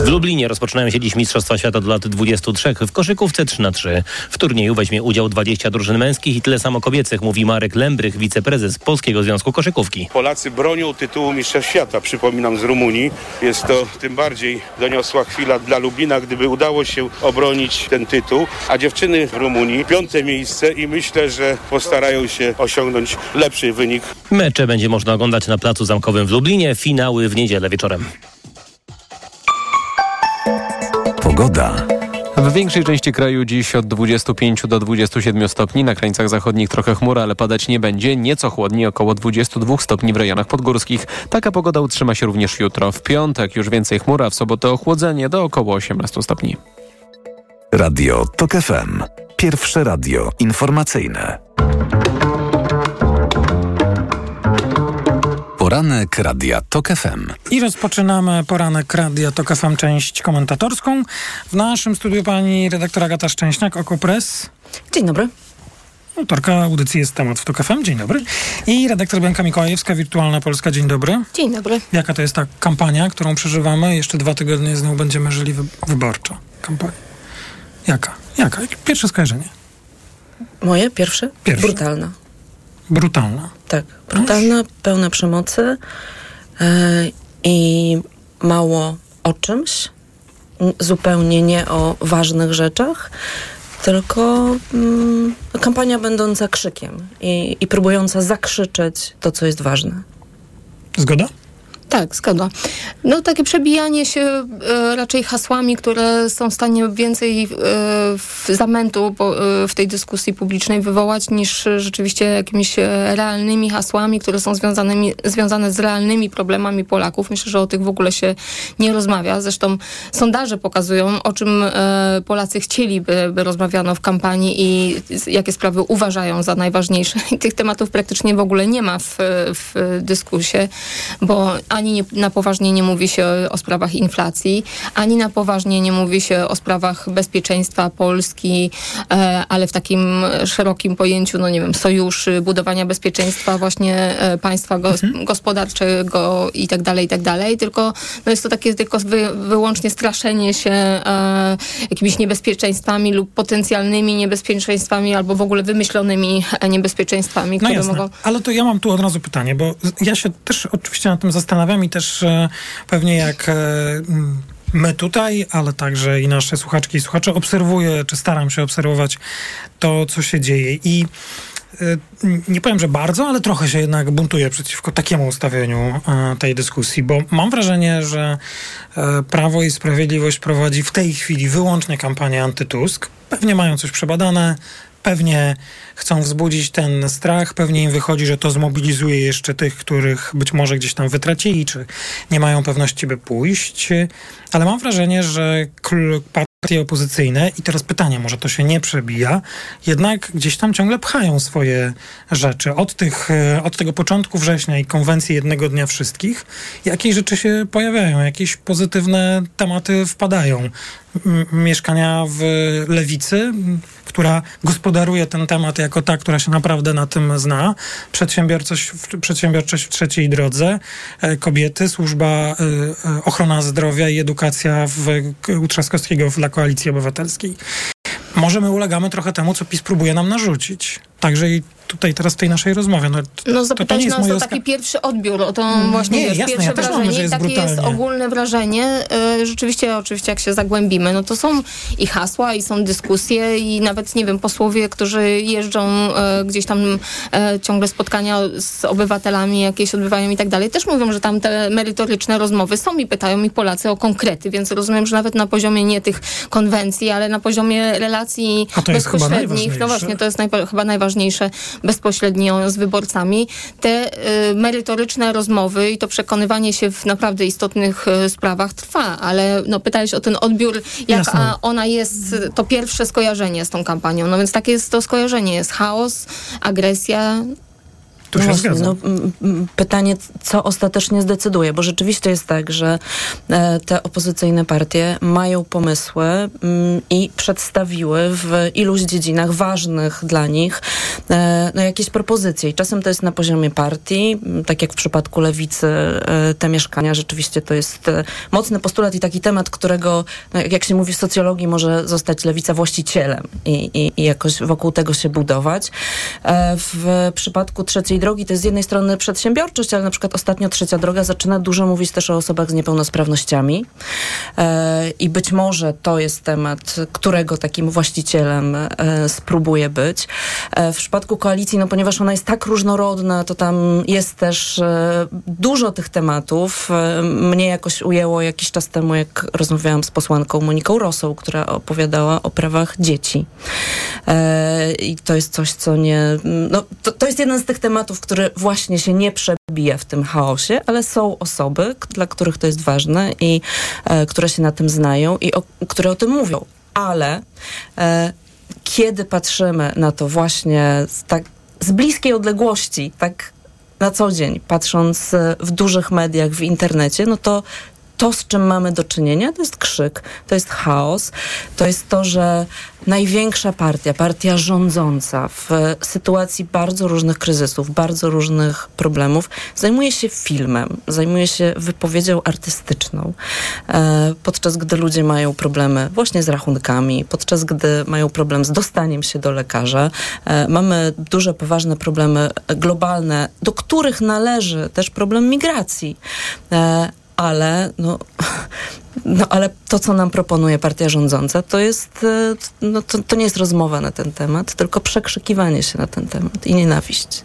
[SPEAKER 30] W Lublinie rozpoczynają się dziś Mistrzostwa Świata do lat 23 w koszykówce 3 na 3 W turnieju weźmie udział 20 drużyn męskich i tyle samo kobiecych, mówi Marek Lembrych, wiceprezes Polskiego Związku Koszykówki.
[SPEAKER 33] Polacy bronią tytułu Mistrza Świata, przypominam, z Rumunii. Jest to tym bardziej doniosła chwila dla Lublina, gdyby udało się obronić ten tytuł. A dziewczyny w Rumunii piąte miejsce i myślę, że postarają się osiągnąć lepszy wynik.
[SPEAKER 30] Mecze będzie można oglądać na Placu Zamkowym w Lublinie, finały w niedzielę wieczorem.
[SPEAKER 4] Pogoda.
[SPEAKER 3] W większej części kraju dziś od 25 do 27 stopni, na krańcach zachodnich trochę chmura, ale padać nie będzie. Nieco chłodniej, około 22 stopni w rejonach podgórskich. Taka pogoda utrzyma się również jutro. W piątek już więcej chmura, w sobotę ochłodzenie do około 18 stopni.
[SPEAKER 4] Radio TOK FM. Pierwsze radio informacyjne. Poranek Radia TOK FM.
[SPEAKER 11] I rozpoczynamy poranek Radia TOK FM, część komentatorską. W naszym studiu pani redaktor Agata Szczęśniak, Okopres.
[SPEAKER 34] Dzień dobry.
[SPEAKER 11] Autorka audycji jest temat w TOK FM. Dzień dobry. I redaktor Bianka Mikołajewska, Wirtualna Polska. Dzień dobry.
[SPEAKER 26] Dzień dobry.
[SPEAKER 11] Jaka to jest ta kampania, którą przeżywamy? Jeszcze dwa tygodnie z nią będziemy żyli wy wyborczo. Kampania. Jaka? Jaka? Pierwsze skojarzenie.
[SPEAKER 34] Moje? Pierwsze?
[SPEAKER 11] Pierwsze.
[SPEAKER 34] Brutalna.
[SPEAKER 11] Brutalna.
[SPEAKER 34] Tak. Brutalna, pełna przemocy yy, i mało o czymś. Zupełnie nie o ważnych rzeczach tylko mm, kampania będąca krzykiem i, i próbująca zakrzyczeć to, co jest ważne.
[SPEAKER 11] Zgoda?
[SPEAKER 26] Tak, zgoda. No takie przebijanie się e, raczej hasłami, które są w stanie więcej e, zamętu po, e, w tej dyskusji publicznej wywołać, niż rzeczywiście jakimiś e, realnymi hasłami, które są związane z realnymi problemami Polaków. Myślę, że o tych w ogóle się nie rozmawia. Zresztą sondaże pokazują, o czym e, Polacy chcieliby, by rozmawiano w kampanii i jakie sprawy uważają za najważniejsze. I tych tematów praktycznie w ogóle nie ma w, w bo ani nie, na poważnie nie mówi się o, sprawach inflacji, ani na poważnie nie mówi się o sprawach bezpieczeństwa Polski, e, ale w takim szerokim pojęciu, no nie wiem, sojuszy, budowania bezpieczeństwa właśnie e, państwa gos, mhm. gospodarczego i tak dalej, i tak dalej, tylko no jest to takie tylko wy, wyłącznie straszenie się e, jakimiś niebezpieczeństwami lub potencjalnymi niebezpieczeństwami albo w ogóle wymyślonymi niebezpieczeństwami,
[SPEAKER 11] no
[SPEAKER 26] które
[SPEAKER 11] jasne.
[SPEAKER 26] mogą...
[SPEAKER 11] Ale to ja mam tu od razu pytanie, bo ja się też oczywiście nad tym zastanawiam, i też e, pewnie jak e, my tutaj, ale także i nasze słuchaczki i słuchacze obserwuję, czy staram się obserwować to, co się dzieje. I e, nie powiem, że bardzo, ale trochę się jednak buntuję przeciwko takiemu ustawieniu tej dyskusji, bo mam wrażenie, że Prawo i Sprawiedliwość prowadzi w tej chwili wyłącznie kampanię antytusk. Pewnie mają coś przebadane, pewnie chcą wzbudzić ten strach, pewnie im wychodzi, że to zmobilizuje jeszcze tych, których być może gdzieś tam wytracili, czy nie mają pewności, by pójść. Ale mam wrażenie, że partie opozycyjne, i teraz pytanie, może to się nie przebija, jednak gdzieś tam ciągle pchają swoje rzeczy. Od, tych, od tego początku września i konwencji jednego dnia wszystkich, jakieś rzeczy się pojawiają, jakieś pozytywne tematy wpadają. Mieszkania w lewicy, która gospodaruje ten temat jako ta, która się naprawdę na tym zna. Przedsiębiorczość, przedsiębiorczość w trzeciej drodze, e, kobiety, służba, e, e, ochrona zdrowia i edukacja w, u Trzaskowskiego dla Koalicji Obywatelskiej. Może my ulegamy trochę temu, co PiS próbuje nam narzucić. Także i tutaj teraz w tej naszej rozmowie. No,
[SPEAKER 26] no zapytać nas o taki pierwszy odbiór, o to mm, właśnie
[SPEAKER 11] nie,
[SPEAKER 26] wiesz,
[SPEAKER 11] jasne,
[SPEAKER 26] pierwsze
[SPEAKER 11] ja
[SPEAKER 26] wrażenie.
[SPEAKER 11] Mamy, że jest
[SPEAKER 26] takie
[SPEAKER 11] brutalnie.
[SPEAKER 26] jest ogólne wrażenie. Y, rzeczywiście, oczywiście jak się zagłębimy, no to są i hasła, i są dyskusje i nawet, nie wiem, posłowie, którzy jeżdżą y, gdzieś tam y, ciągle spotkania z obywatelami jakieś odbywają i tak dalej, też mówią, że tam te merytoryczne rozmowy są i pytają i Polacy o konkrety, więc rozumiem, że nawet na poziomie nie tych konwencji, ale na poziomie relacji bezpośrednich, no właśnie, to jest chyba najważniejsze, bezpośrednio z wyborcami, te y, merytoryczne rozmowy i to przekonywanie się w naprawdę istotnych y, sprawach trwa, ale no, pytałeś o ten odbiór, jak a ona jest, to pierwsze skojarzenie z tą kampanią, no więc takie jest to skojarzenie, jest chaos, agresja,
[SPEAKER 11] Tu się
[SPEAKER 34] no,
[SPEAKER 11] zgadzam.
[SPEAKER 34] No, pytanie, co ostatecznie zdecyduje, bo rzeczywiście jest tak, że e, te opozycyjne partie mają pomysły m, i przedstawiły w iluś dziedzinach ważnych dla nich e, no, jakieś propozycje. I czasem to jest na poziomie partii, tak jak w przypadku lewicy e, te mieszkania, rzeczywiście to jest mocny postulat i taki temat, którego, no, jak się mówi w socjologii, może zostać lewica właścicielem i, i, i jakoś wokół tego się budować. W przypadku trzeciej drogi to jest z jednej strony przedsiębiorczość, ale na przykład ostatnio trzecia droga zaczyna dużo mówić też o osobach z niepełnosprawnościami e, i być może to jest temat, którego takim właścicielem e, spróbuje być. E, w przypadku koalicji, no ponieważ ona jest tak różnorodna, to tam jest też dużo tych tematów. Mnie jakoś ujęło jakiś czas temu, jak rozmawiałam z posłanką Moniką Rosą, która opowiadała o prawach dzieci. I to jest coś, co nie... No, to, to jest jeden z tych tematów, który właśnie się nie przebija w tym chaosie, ale są osoby, dla których to jest ważne i e, które się na tym znają i o, które o tym mówią. ale e, kiedy patrzymy na to właśnie z, tak, z bliskiej odległości, tak na co dzień, patrząc e, w dużych mediach, w internecie, no to to, z czym mamy do czynienia, to jest krzyk, to jest chaos, to jest to, że największa partia, partia rządząca w sytuacji bardzo różnych kryzysów, bardzo różnych problemów, zajmuje się filmem, zajmuje się wypowiedzią artystyczną, e, podczas gdy ludzie mają problemy właśnie z rachunkami, podczas gdy mają problem z dostaniem się do lekarza. E, mamy duże, poważne problemy globalne, do których należy też problem migracji. Ale no, no ale to, co nam proponuje partia rządząca, to jest, e, no, to, to nie jest rozmowa na ten temat, tylko przekrzykiwanie się na ten temat i nienawiść.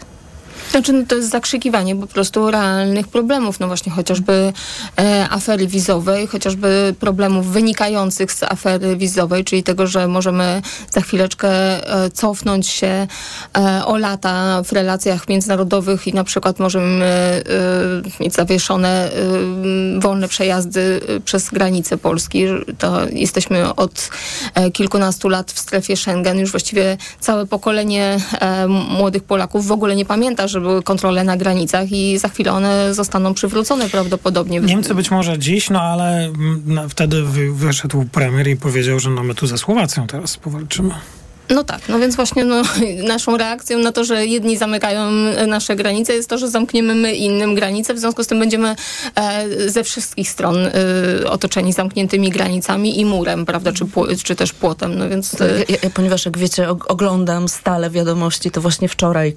[SPEAKER 26] Znaczy, no to jest zakrzykiwanie po prostu realnych problemów, no właśnie chociażby e, afery wizowej, chociażby problemów wynikających z afery wizowej, czyli tego, że możemy za chwileczkę e, cofnąć się e, o lata w relacjach międzynarodowych i na przykład możemy e, mieć zawieszone e, wolne przejazdy e, przez granice Polski. To jesteśmy od kilkunastu lat w strefie Schengen. Już właściwie całe pokolenie młodych Polaków w ogóle nie pamięta, że że były kontrole na granicach i za chwilę one zostaną przywrócone prawdopodobnie.
[SPEAKER 11] Niemcy być może dziś, no ale no, wtedy wyszedł premier i powiedział, że no my tu ze Słowacją teraz powalczymy.
[SPEAKER 26] No tak, no więc właśnie no, naszą reakcją na to, że jedni zamykają nasze granice jest to, że zamkniemy my innym granice, w związku z tym będziemy e, ze wszystkich stron e, otoczeni zamkniętymi granicami i murem, prawda, czy, czy też płotem, no więc... E...
[SPEAKER 34] Ja, ja, ponieważ jak wiecie, oglądam stale wiadomości, to właśnie wczoraj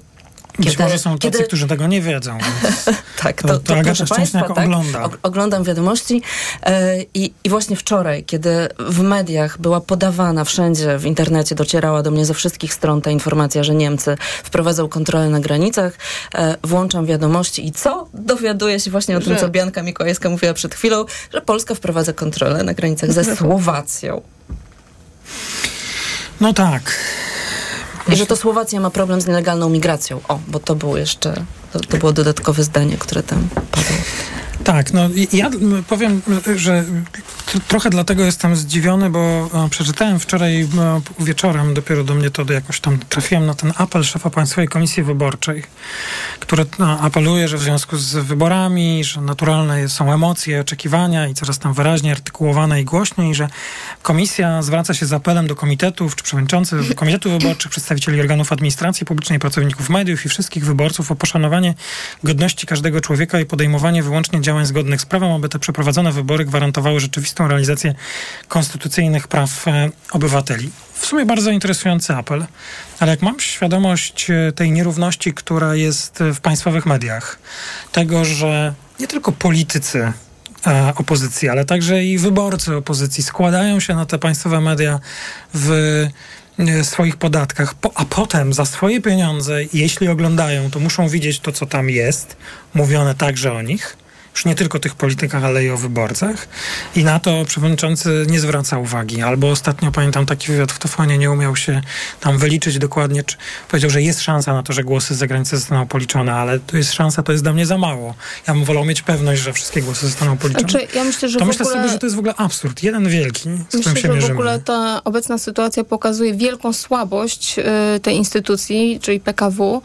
[SPEAKER 11] być może są tacy, kiedy... którzy tego nie wiedzą.
[SPEAKER 34] tak, to, to, to, to Agata Szczęsniak tak, ogląda. oglądam wiadomości e, i, i właśnie wczoraj, kiedy w mediach była podawana wszędzie w internecie, docierała do mnie ze wszystkich stron ta informacja, że Niemcy wprowadzą kontrolę na granicach, e, włączam wiadomości i co? Dowiaduję się właśnie o że... tym, co Bianka Mikołajska mówiła przed chwilą, że Polska wprowadza kontrolę na granicach ze Słowacją.
[SPEAKER 11] No tak.
[SPEAKER 34] I że to Słowacja ma problem z nielegalną migracją. O, bo to było jeszcze, to, to było dodatkowe zdanie, które tam padło.
[SPEAKER 11] Tak, no ja powiem, że trochę dlatego jestem zdziwiony, bo e, przeczytałem wczoraj e, wieczorem, dopiero do mnie to jakoś tam trafiłem na ten apel szefa Państwowej Komisji Wyborczej, który no, apeluje, że w związku z wyborami, że naturalne są emocje, oczekiwania i coraz tam wyraźniej artykułowane i głośniej, że komisja zwraca się z apelem do komitetów czy przewodniczących komitetów wyborczych, przedstawicieli organów administracji publicznej, pracowników mediów i wszystkich wyborców o poszanowanie godności każdego człowieka i podejmowanie wyłącznie działań działań zgodnych z prawem, aby te przeprowadzone wybory gwarantowały rzeczywistą realizację konstytucyjnych praw e, obywateli. W sumie bardzo interesujący apel, ale jak mam świadomość e, tej nierówności, która jest w państwowych mediach, tego, że nie tylko politycy e, opozycji, ale także i wyborcy opozycji składają się na te państwowe media w swoich podatkach, a potem za swoje pieniądze, jeśli oglądają, to muszą widzieć to, co tam jest, mówione także o nich już nie tylko o tych politykach, ale i o wyborcach. I na to przewodniczący nie zwraca uwagi. Albo ostatnio pamiętam taki wywiad w Tofonie, nie umiał się tam wyliczyć dokładnie, czy powiedział, że jest szansa na to, że głosy z zagranicy zostaną policzone, ale to jest szansa, to jest dla mnie za mało. Ja bym wolał mieć pewność, że wszystkie głosy zostaną policzone.
[SPEAKER 26] Znaczy, ja myślę, że
[SPEAKER 11] to myślę ogóle... sobie, że to jest w ogóle absurd. Jeden wielki, z myślę, którym się że mierzymy.
[SPEAKER 26] w ogóle ta obecna sytuacja pokazuje wielką słabość y, tej instytucji, czyli PKW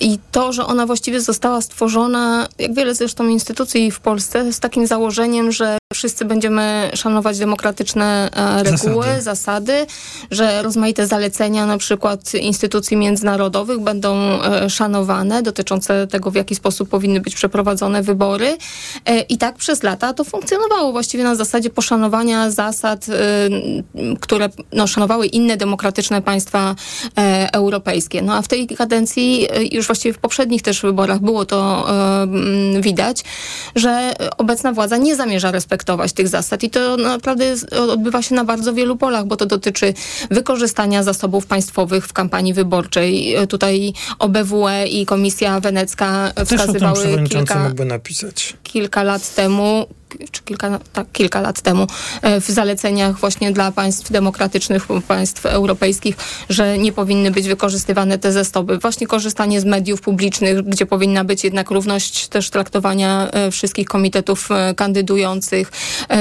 [SPEAKER 26] i to, że ona właściwie została stworzona, jak wiele zresztą instytucji w Polsce z takim założeniem, że wszyscy będziemy szanować demokratyczne e, reguły, zasady. zasady, że rozmaite zalecenia na przykład instytucji międzynarodowych będą e, szanowane dotyczące tego, w jaki sposób powinny być przeprowadzone wybory. E, I tak przez lata to funkcjonowało właściwie na zasadzie poszanowania zasad, które no, szanowały inne demokratyczne państwa europejskie. No a w tej kadencji, już właściwie w poprzednich też wyborach było to widać, że obecna władza nie zamierza respektować tych zasad i to naprawdę odbywa się na bardzo wielu polach, bo to dotyczy wykorzystania zasobów państwowych w kampanii wyborczej. Tutaj OBWE i Komisja Wenecka wskazywały kilka,
[SPEAKER 11] mógłby napisać.
[SPEAKER 26] kilka lat temu czy kilka, tak, kilka lat temu w zaleceniach właśnie dla państw demokratycznych, państw europejskich, że nie powinny być wykorzystywane te zasoby. Właśnie korzystanie z mediów publicznych, gdzie powinna być jednak równość też traktowania wszystkich komitetów kandydujących.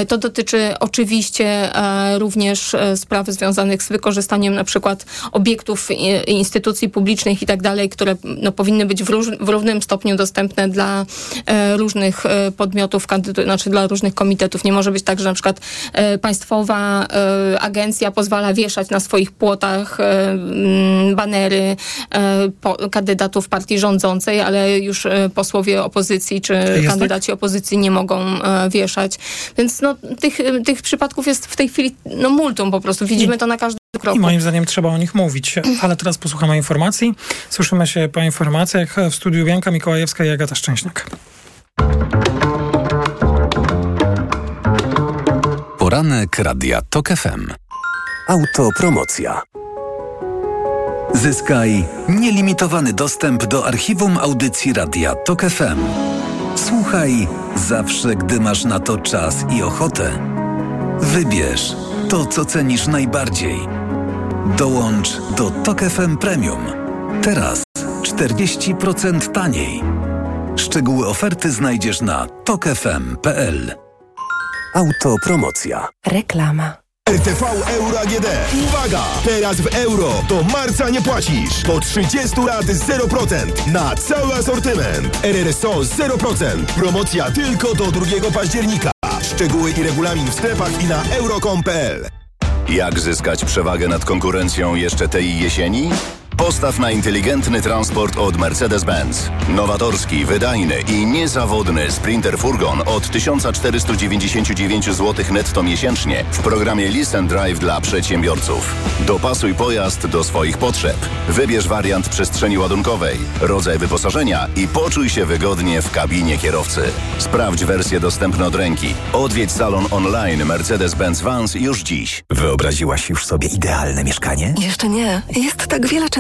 [SPEAKER 26] To dotyczy oczywiście również spraw związanych z wykorzystaniem na przykład obiektów instytucji publicznych i tak dalej, które no, powinny być w, róż, w równym stopniu dostępne dla e, różnych e, podmiotów, kandydu- znaczy dla różnych komitetów. Nie może być tak, że na przykład e, państwowa e, agencja pozwala wieszać na swoich płotach e, banery kandydatów partii rządzącej, ale już posłowie opozycji czy
[SPEAKER 11] Jest tak?
[SPEAKER 26] kandydaci opozycji nie mogą wieszać. Więc no, tych, tych przypadków jest w tej chwili no, multum po prostu. Widzimy to na każdym kroku.
[SPEAKER 11] I moim zdaniem trzeba o nich mówić. Ale teraz posłuchamy informacji. Słyszymy się po informacjach w studiu Bianka Mikołajewska i Agata Szczęśniak.
[SPEAKER 4] Poranek Radia TOK FM. Autopromocja. Zyskaj nielimitowany dostęp do archiwum audycji Radia TOK FM. Słuchaj zawsze, gdy masz na to czas i ochotę. Wybierz to, co cenisz najbardziej. Dołącz do TOK FM Premium. Teraz 40% taniej. Szczegóły oferty znajdziesz na tokefm.pl. Autopromocja.
[SPEAKER 35] Reklama. RTV Euro AGD. Uwaga! Teraz w euro do marca nie płacisz. Po 30 lat 0% na cały asortyment. RRSO 0%. Promocja tylko do 2 października. Szczegóły i regulamin w sklepach i na euro.com.pl.
[SPEAKER 36] Jak zyskać przewagę nad konkurencją jeszcze tej jesieni? Postaw na inteligentny transport od Mercedes-Benz. Nowatorski, wydajny i niezawodny Sprinter Furgon od 1499 zł netto miesięcznie w programie Listen Drive dla przedsiębiorców. Dopasuj pojazd do swoich potrzeb. Wybierz wariant przestrzeni ładunkowej, rodzaj wyposażenia i poczuj się wygodnie w kabinie kierowcy. Sprawdź wersję dostępną od ręki. Odwiedź salon online Mercedes-Benz Vans już dziś.
[SPEAKER 37] Wyobraziłaś już sobie idealne mieszkanie?
[SPEAKER 38] Jeszcze nie. Jest tak wiele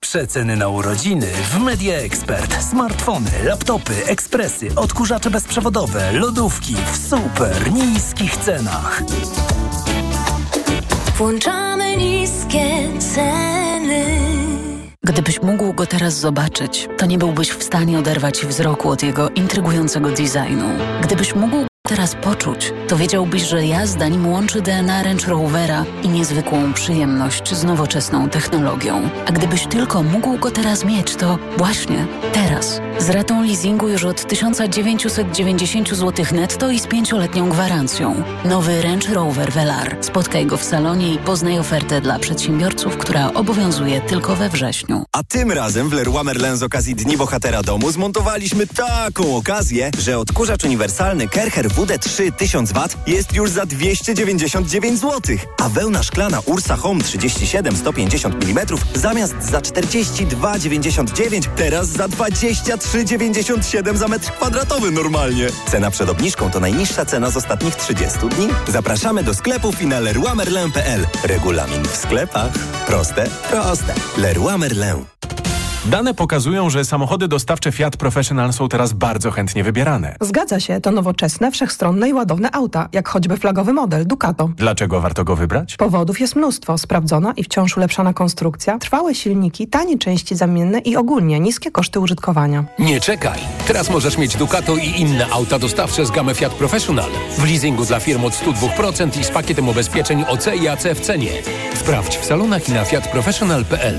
[SPEAKER 39] Przeceny na urodziny w Media Expert. Smartfony, laptopy, ekspresy, odkurzacze bezprzewodowe, lodówki w super niskich cenach.
[SPEAKER 40] Włączamy niskie ceny. Gdybyś mógł go teraz zobaczyć, to nie byłbyś w stanie oderwać wzroku od jego intrygującego designu. Gdybyś mógł teraz poczuć, to wiedziałbyś, że jazda nim łączy DNA Range Rovera i niezwykłą przyjemność z nowoczesną technologią. A gdybyś tylko mógł go teraz mieć, to właśnie teraz. Z ratą leasingu już od 1990 zł netto i z pięcioletnią gwarancją. Nowy Range Rover Velar. Spotkaj go w salonie i poznaj ofertę dla przedsiębiorców, która obowiązuje tylko we wrześniu.
[SPEAKER 5] A tym razem w Leroy Merlin z okazji Dni Bohatera Domu zmontowaliśmy taką okazję, że odkurzacz uniwersalny Kercher WD3 1000W jest już za 299 zł, a wełna szklana Ursa Home 37 150 mm zamiast za 42,99 teraz za 23,97 za metr kwadratowy normalnie. Cena przed obniżką to najniższa cena z ostatnich 30 dni. Zapraszamy do sklepów i na leroymerlin.pl. Regulamin w sklepach. Proste, proste. Leroy.
[SPEAKER 41] Dane pokazują, że samochody dostawcze Fiat Professional są teraz bardzo chętnie wybierane.
[SPEAKER 42] Zgadza się, to nowoczesne, wszechstronne i ładowne auta, jak choćby flagowy model Ducato.
[SPEAKER 41] Dlaczego warto go wybrać?
[SPEAKER 42] Powodów jest mnóstwo. Sprawdzona i wciąż ulepszana konstrukcja, trwałe silniki, tanie części zamienne i ogólnie niskie koszty użytkowania.
[SPEAKER 10] Nie czekaj! Teraz możesz mieć Ducato i inne auta dostawcze z gamy Fiat Professional. W leasingu dla firm od 102% i z pakietem ubezpieczeń OC i AC w cenie. Sprawdź w salonach i na fiatprofessional.pl.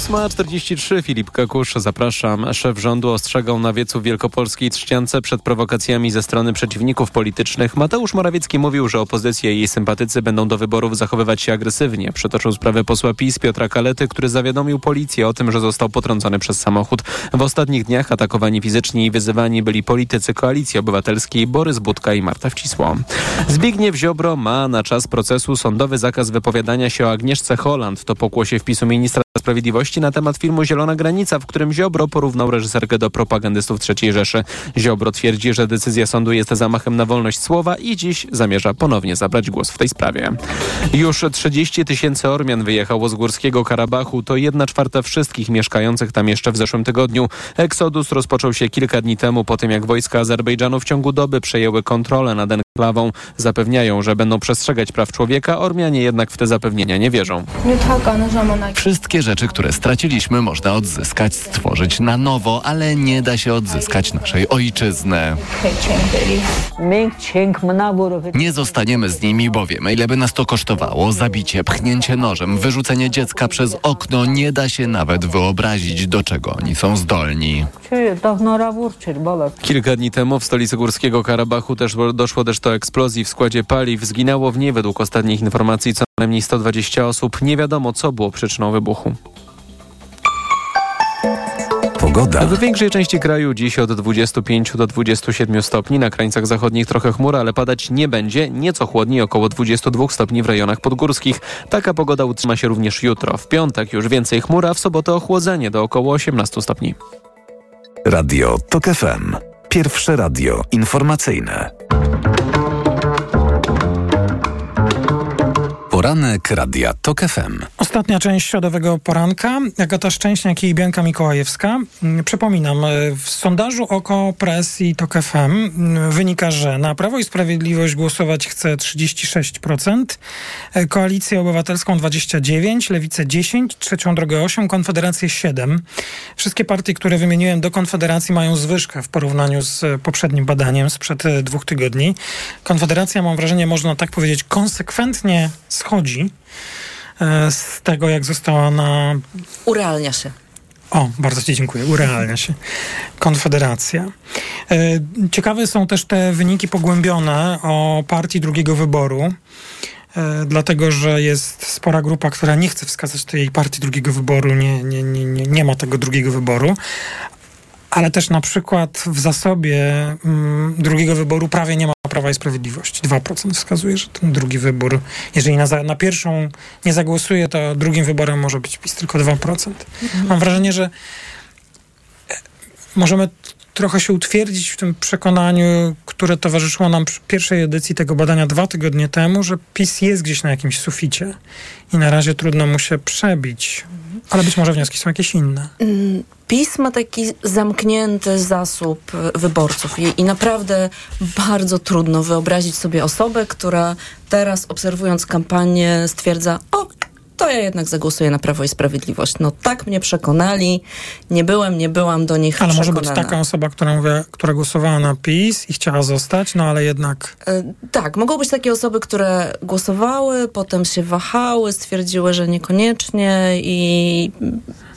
[SPEAKER 3] 8.43 Filip Kakusz, zapraszam. Szef rządu ostrzegał na wiecu Wielkopolskiej Trzciance przed prowokacjami ze strony przeciwników politycznych. Mateusz Morawiecki mówił, że opozycja i jej sympatycy będą do wyborów zachowywać się agresywnie. Przytoczył sprawę posła PiS Piotra Kalety, który zawiadomił policję o tym, że został potrącony przez samochód. W ostatnich dniach atakowani fizycznie i wyzywani byli politycy Koalicji Obywatelskiej Borys Budka i Marta Wcisło. Zbigniew Ziobro ma na czas procesu sądowy zakaz wypowiadania się o Agnieszce Holland. To pokłosie wpisu ministra Sprawiedliwości na temat filmu Zielona Granica, w którym Ziobro porównał reżyserkę do propagandystów III Rzeszy. Ziobro twierdzi, że decyzja sądu jest zamachem na wolność słowa i dziś zamierza ponownie zabrać głos w tej sprawie. Już 30 tysięcy Ormian wyjechało z Górskiego Karabachu. To jedna czwarta wszystkich mieszkających tam jeszcze w zeszłym tygodniu. Eksodus rozpoczął się kilka dni temu po tym, jak wojska Azerbejdżanu w ciągu doby przejęły kontrolę nad enklawą. Zapewniają, że będą przestrzegać praw człowieka. Ormianie jednak w te zapewnienia nie wierzą.
[SPEAKER 43] Wszystkie rzeczy, które straciliśmy, można odzyskać, stworzyć na nowo, ale nie da się odzyskać naszej ojczyzny. Nie zostaniemy z nimi, bo wiemy, ile by nas to kosztowało. Zabicie, pchnięcie nożem, wyrzucenie dziecka przez okno. Nie da się nawet wyobrazić, do czego oni są zdolni.
[SPEAKER 3] Kilka dni temu w stolicy Górskiego Karabachu też doszło też do eksplozji w składzie paliw. Zginęło w niej według ostatnich informacji co najmniej 120 osób. Nie wiadomo, co było przyczyną wybuchu.
[SPEAKER 4] Pogoda.
[SPEAKER 3] W większej części kraju dziś od 25 do 27 stopni. Na krańcach zachodnich trochę chmura, ale padać nie będzie. Nieco chłodniej, około 22 stopni w rejonach podgórskich. Taka pogoda utrzyma się również jutro. W piątek już więcej chmura, w sobotę ochłodzenie do około 18 stopni.
[SPEAKER 4] Radio TOK FM. Pierwsze radio informacyjne. Thank you. Poranek Radia TOK FM.
[SPEAKER 11] Ostatnia część środowego poranka. Agata Szczęśniak i Bianka Mikołajewska. Mm, Przypominam, y, w sondażu Oko Press i TOK FM mm, wynika, że na Prawo i Sprawiedliwość głosować chce 36%, y, Koalicję Obywatelską 29%, Lewicę 10%, Trzecią Drogę 8%, Konfederację 7%. Wszystkie partie, które wymieniłem do Konfederacji mają zwyżkę w porównaniu z y, poprzednim badaniem sprzed dwóch tygodni. Konfederacja, mam wrażenie, można tak powiedzieć, konsekwentnie schodzi e, z tego, jak została na
[SPEAKER 34] Urealnia się.
[SPEAKER 11] o, bardzo Ci dziękuję. Urealnia się. Konfederacja. E, Ciekawe są też te wyniki pogłębione o partii drugiego wyboru. E, Dlatego, że jest spora grupa, która nie chce wskazać tej partii drugiego wyboru, nie, nie, nie, nie, nie ma tego drugiego wyboru. Ale też na przykład w zasobie mm, drugiego wyboru prawie nie ma Prawa i Sprawiedliwości. 2% wskazuje, że ten drugi wybór, jeżeli na, za, na pierwszą nie zagłosuje, to drugim wyborem może być PiS tylko 2%. Mam wrażenie, że e, możemy trochę się utwierdzić w tym przekonaniu, które towarzyszyło nam przy pierwszej edycji tego badania dwa tygodnie temu, że PiS jest gdzieś na jakimś suficie i na razie trudno mu się przebić. Ale być może wnioski są jakieś inne.
[SPEAKER 34] Mm, PiS ma taki zamknięty zasób wyborców i, i naprawdę bardzo trudno wyobrazić sobie osobę, która teraz obserwując kampanię stwierdza, o, to ja jednak zagłosuję na Prawo i Sprawiedliwość. No tak mnie przekonali, nie byłem, nie byłam do nich
[SPEAKER 11] Ale może być taka osoba, która, mówi, która głosowała na PiS i chciała zostać, no ale jednak...
[SPEAKER 34] E, Tak, mogą być takie osoby, które głosowały, potem się wahały, stwierdziły, że niekoniecznie i,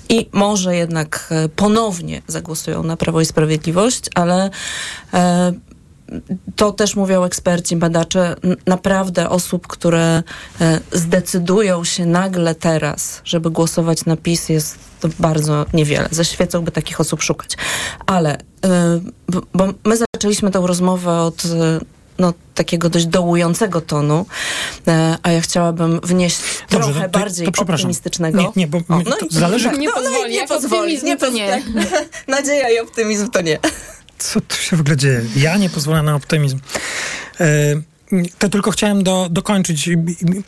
[SPEAKER 34] i może jednak e, ponownie zagłosują na Prawo i Sprawiedliwość, ale e, to też mówią eksperci, badacze, naprawdę osób, które e, zdecydują się nagle teraz, żeby głosować na PiS jest to bardzo niewiele. Ze świecą by takich osób szukać. Ale, e, bo my zaczęliśmy tę rozmowę od e, no, takiego dość dołującego tonu, a ja chciałabym wnieść
[SPEAKER 11] Dobrze,
[SPEAKER 34] trochę
[SPEAKER 11] to- to-
[SPEAKER 34] bardziej
[SPEAKER 11] to
[SPEAKER 34] optymistycznego.
[SPEAKER 11] Nie, nie, bo
[SPEAKER 34] O,
[SPEAKER 11] my- to zależy-
[SPEAKER 34] tak,
[SPEAKER 26] Nie
[SPEAKER 34] no, no
[SPEAKER 26] pozwoli,
[SPEAKER 34] nie pozwoli, nie
[SPEAKER 26] nie.
[SPEAKER 34] Nadzieja i optymizm to nie.
[SPEAKER 11] Co tu się w ogóle dzieje? Ja nie pozwolę na optymizm. E, To tylko chciałem do, dokończyć i,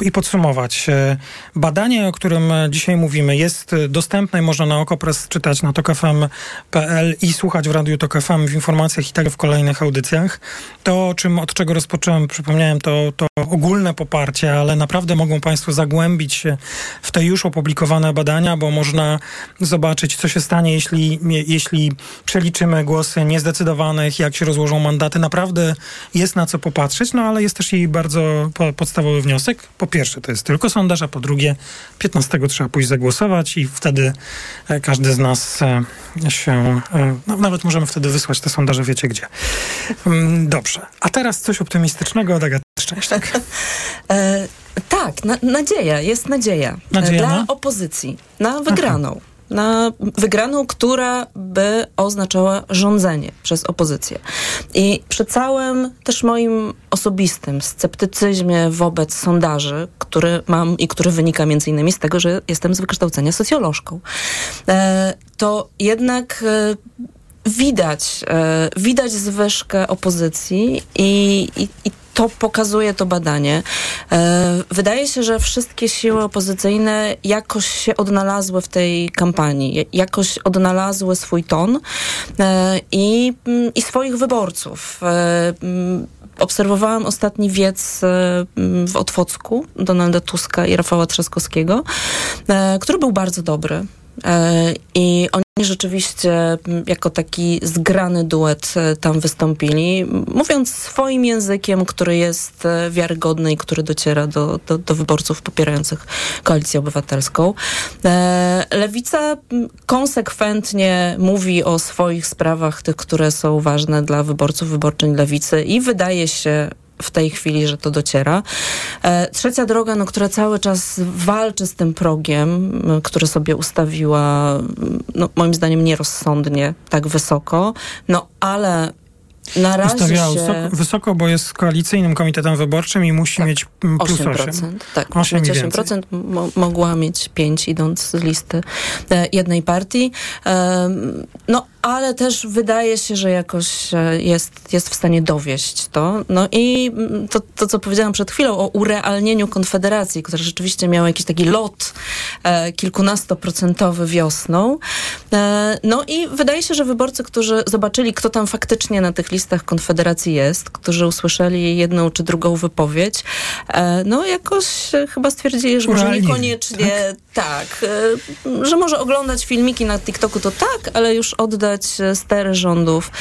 [SPEAKER 11] i- podsumować. E, Badanie, o którym dzisiaj mówimy, jest dostępne i można na Okopres czytać na tokafm.pl i słuchać w Radiu Tok FM w informacjach i tak w kolejnych audycjach. To, czym, od czego rozpocząłem, przypomniałem, to, to ogólne poparcie, ale naprawdę mogą Państwo zagłębić się w te już opublikowane badania, bo można zobaczyć, co się stanie, jeśli, jeśli przeliczymy głosy niezdecydowanych, jak się rozłożą mandaty. Naprawdę jest na co popatrzeć, no ale jest też i bardzo po, podstawowy wniosek. Po pierwsze, to jest tylko sondaż, a po drugie, 15 trzeba pójść zagłosować i wtedy e, każdy z nas e, się, e, no, nawet możemy wtedy wysłać te sondaże, wiecie gdzie. Mm, Dobrze. A teraz coś optymistycznego od Agaty Szczęśniak.
[SPEAKER 34] E, tak, na, nadzieja, jest nadzieja.
[SPEAKER 11] Nadzieja
[SPEAKER 34] Dla
[SPEAKER 11] na?
[SPEAKER 34] opozycji, na wygraną. Na wygraną, która by oznaczała rządzenie przez opozycję. I przy całym też moim osobistym sceptycyzmie wobec sondaży, który mam i który wynika między innymi z tego, że jestem z wykształcenia socjolożką, e, to jednak e, widać, e, widać zwyżkę opozycji i, i, i to pokazuje to badanie. E, Wydaje się, że wszystkie siły opozycyjne jakoś się odnalazły w tej kampanii, jakoś odnalazły swój ton e, i, mm, i swoich wyborców. E, mm, Obserwowałam ostatni wiec mm, w Otwocku Donalda Tuska i Rafała Trzaskowskiego, który był bardzo dobry. E, I oni rzeczywiście m, jako taki zgrany duet e, tam wystąpili, mówiąc swoim językiem, który jest e, wiarygodny i który dociera do, do, do wyborców popierających koalicję obywatelską. Lewica m, konsekwentnie mówi o swoich sprawach, tych, które są ważne dla wyborców, wyborczyń lewicy i wydaje się w tej chwili, że to dociera. E, trzecia droga, no, która cały czas walczy z tym progiem, który sobie ustawiła, no, moim zdaniem nierozsądnie, tak wysoko, no ale na razie
[SPEAKER 11] Ustawiała
[SPEAKER 34] się...
[SPEAKER 11] wysoko, wysoko, bo jest koalicyjnym komitetem wyborczym i musi mieć mm, plus 8.
[SPEAKER 34] 8%. Tak,
[SPEAKER 11] 8
[SPEAKER 34] mieć
[SPEAKER 11] i więcej.
[SPEAKER 34] 8%, mo- mogła mieć 5 idąc z listy e, jednej partii. No, ale też wydaje się, że jakoś e, jest, jest w stanie dowieść to. No i mm, to, to, co powiedziałam przed chwilą o urealnieniu Konfederacji, która rzeczywiście miała jakiś taki lot e, kilkunastoprocentowy wiosną. No i wydaje się, że wyborcy, którzy zobaczyli, kto tam faktycznie na tych listach Konfederacji jest, którzy usłyszeli jedną czy drugą wypowiedź, e, no jakoś e, chyba stwierdzili, że może niekoniecznie tak, e, że może oglądać filmiki na TikToku to tak, ale już oddać stery rządów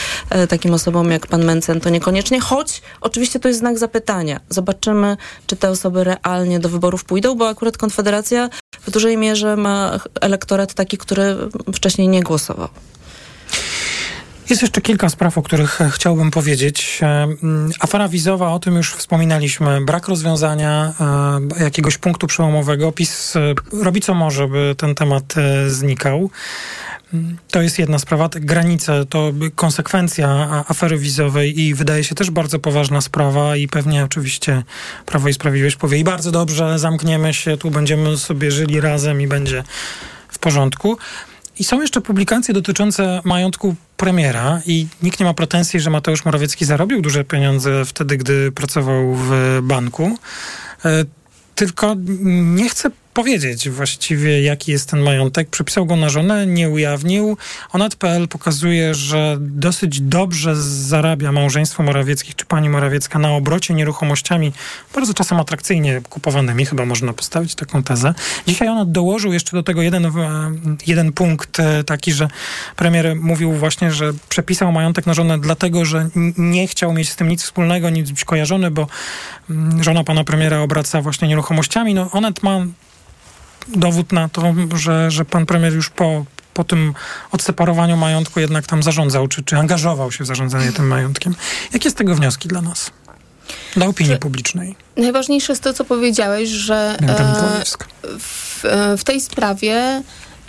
[SPEAKER 34] takim osobom jak pan Mencen to niekoniecznie, choć oczywiście to jest znak zapytania. Zobaczymy, czy te osoby realnie do wyborów pójdą, bo akurat Konfederacja w dużej mierze ma elektorat taki, który wcześniej nie głosował.
[SPEAKER 11] Jest jeszcze kilka spraw, o których e, chciałbym powiedzieć. E, mm, Afera wizowa, o tym już wspominaliśmy. Brak rozwiązania e, jakiegoś punktu przełomowego. PiS robi co może, by ten temat znikał. Mm, To jest jedna sprawa. Granice to konsekwencja afery wizowej i wydaje się też bardzo poważna sprawa i pewnie oczywiście Prawo i Sprawiedliwość powie i bardzo dobrze, zamkniemy się, tu będziemy sobie żyli razem i będzie w porządku. I są jeszcze publikacje dotyczące majątku premiera i nikt nie ma pretensji, że Mateusz Morawiecki zarobił duże pieniądze wtedy, gdy pracował w banku. E, Tylko nie chcę powiedzieć właściwie, jaki jest ten majątek. Przepisał go na żonę, nie ujawnił. Onat.pl pokazuje, że dosyć dobrze zarabia małżeństwo Morawieckich czy pani Morawiecka na obrocie nieruchomościami, bardzo czasem atrakcyjnie kupowanymi, chyba można postawić taką tezę. Dzisiaj Onat dołożył jeszcze do tego jeden, e, jeden punkt e, taki, że premier mówił właśnie, że przepisał majątek na żonę dlatego, że nie chciał mieć z tym nic wspólnego, nic być kojarzony, bo mm, żona pana premiera obraca właśnie nieruchomościami. No Onet ma dowód na to, że, że pan premier już po, po tym odseparowaniu majątku jednak tam zarządzał, czy, czy angażował się w zarządzanie tym majątkiem. Jakie z tego wnioski dla nas? Dla opinii publicznej.
[SPEAKER 26] Najważniejsze jest to, co powiedziałeś, że e, w, e, w tej sprawie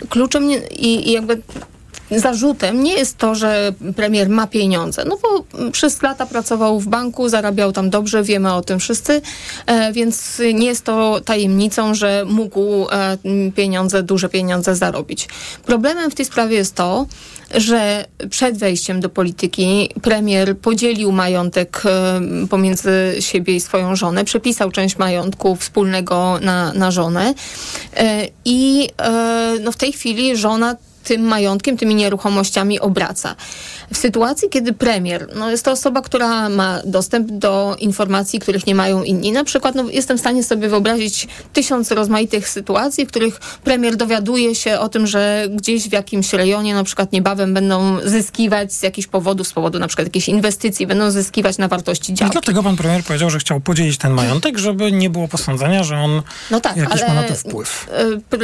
[SPEAKER 26] kluczem nie, i, i jakby zarzutem nie jest to, że premier ma pieniądze, no bo przez lata pracował w banku, zarabiał tam dobrze, wiemy o tym wszyscy, e, więc nie jest to tajemnicą, że mógł e, pieniądze, duże pieniądze zarobić. Problemem w tej sprawie jest to, że przed wejściem do polityki premier podzielił majątek e, pomiędzy siebie i swoją żonę, przepisał część majątku wspólnego na, na żonę i no w tej chwili żona tym majątkiem, tymi nieruchomościami obraca. W sytuacji, kiedy premier, no jest to osoba, która ma dostęp do informacji, których nie mają inni, na przykład no, jestem w stanie sobie wyobrazić tysiąc rozmaitych sytuacji, w których premier dowiaduje się o tym, że gdzieś w jakimś rejonie na przykład niebawem będą zyskiwać z jakichś powodów, z powodu na przykład jakiejś inwestycji, będą zyskiwać na wartości
[SPEAKER 11] I
[SPEAKER 26] działki.
[SPEAKER 11] dlatego pan premier powiedział, że chciał podzielić ten majątek, żeby nie było posądzenia, że on
[SPEAKER 26] No tak,
[SPEAKER 11] jakiś ma na to wpływ.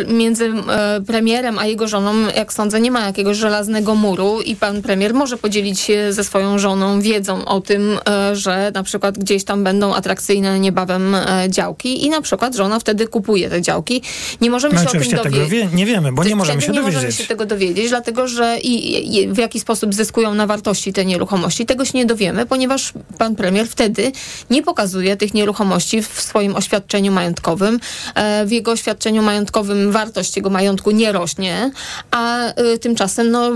[SPEAKER 26] e, między e, premierem a jego żoną, jak sądzę, nie ma jakiegoś żelaznego muru i pan premier może podzielić się ze swoją żoną wiedzą o tym, e, że na przykład gdzieś tam będą atrakcyjne niebawem e, działki i na przykład żona wtedy kupuje te działki. Nie możemy
[SPEAKER 11] My
[SPEAKER 26] się o tym
[SPEAKER 11] oczywiście tego
[SPEAKER 26] dowiedzieć.
[SPEAKER 11] wie, nie wiemy, bo nie możemy się
[SPEAKER 26] nie możemy
[SPEAKER 11] dowiedzieć.
[SPEAKER 26] się tego dowiedzieć, dlatego że i, i w jaki sposób zyskują na wartości te nieruchomości, tego się nie dowiemy, ponieważ pan premier wtedy nie pokazuje tych nieruchomości w swoim oświadczeniu majątkowym. E, W jego oświadczeniu majątkowym wartość jego majątku nie rośnie, a y, tymczasem no,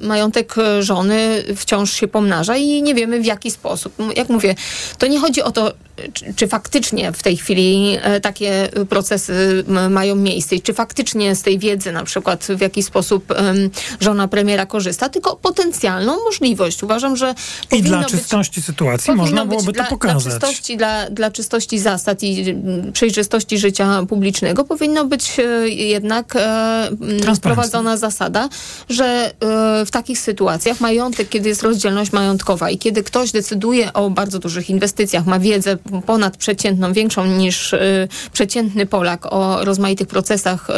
[SPEAKER 26] majątek e, żony wciąż się pomnaża i nie wiemy w jaki sposób. Jak mówię, to nie chodzi o to, czy, czy faktycznie w tej chwili e, takie procesy m, mają miejsce i czy faktycznie z tej wiedzy na przykład w jaki sposób żona premiera korzysta, tylko potencjalną możliwość. Uważam, że
[SPEAKER 11] I dla
[SPEAKER 26] być
[SPEAKER 11] czystości sytuacji można
[SPEAKER 26] być
[SPEAKER 11] byłoby
[SPEAKER 26] dla,
[SPEAKER 11] to pokazać.
[SPEAKER 26] Dla czystości, dla, dla czystości zasad i przejrzystości życia publicznego powinno być e, jednak e, wprowadzona zasada, że e, w takich sytuacjach majątek, kiedy jest rozdzielność majątkowa i kiedy ktoś decyduje o bardzo dużych inwestycjach, ma wiedzę ponadprzeciętną, większą niż e, przeciętny Polak o rozmaitych procesach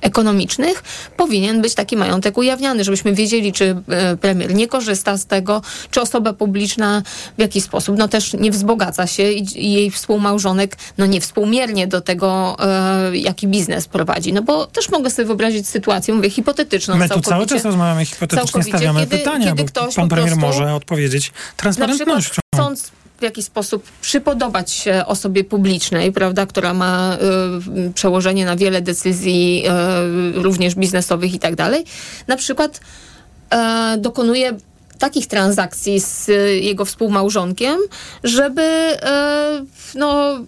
[SPEAKER 26] ekonomicznych, powinien być taki majątek ujawniany, żebyśmy wiedzieli, czy e, premier nie korzysta z tego, czy osoba publiczna w jakiś sposób no też nie wzbogaca się i, jej współmałżonek no nie współmiernie do tego, e, jaki biznes prowadzi. No bo też mogę sobie wyobrazić sytuację, mówię, hipotetyczną
[SPEAKER 11] My tu cały czas rozmawiamy hipotetycznie, stawiamy
[SPEAKER 26] kiedy-
[SPEAKER 11] pytania,
[SPEAKER 26] kiedy
[SPEAKER 11] bo
[SPEAKER 26] ktoś
[SPEAKER 11] pan premier może odpowiedzieć transparentnością.
[SPEAKER 26] chcąc w jakiś sposób przypodobać się osobie publicznej, prawda, która ma y, przełożenie na wiele decyzji, y, również biznesowych i tak dalej, na przykład e, dokonuje takich transakcji z y, jego współmałżonkiem, żeby e, no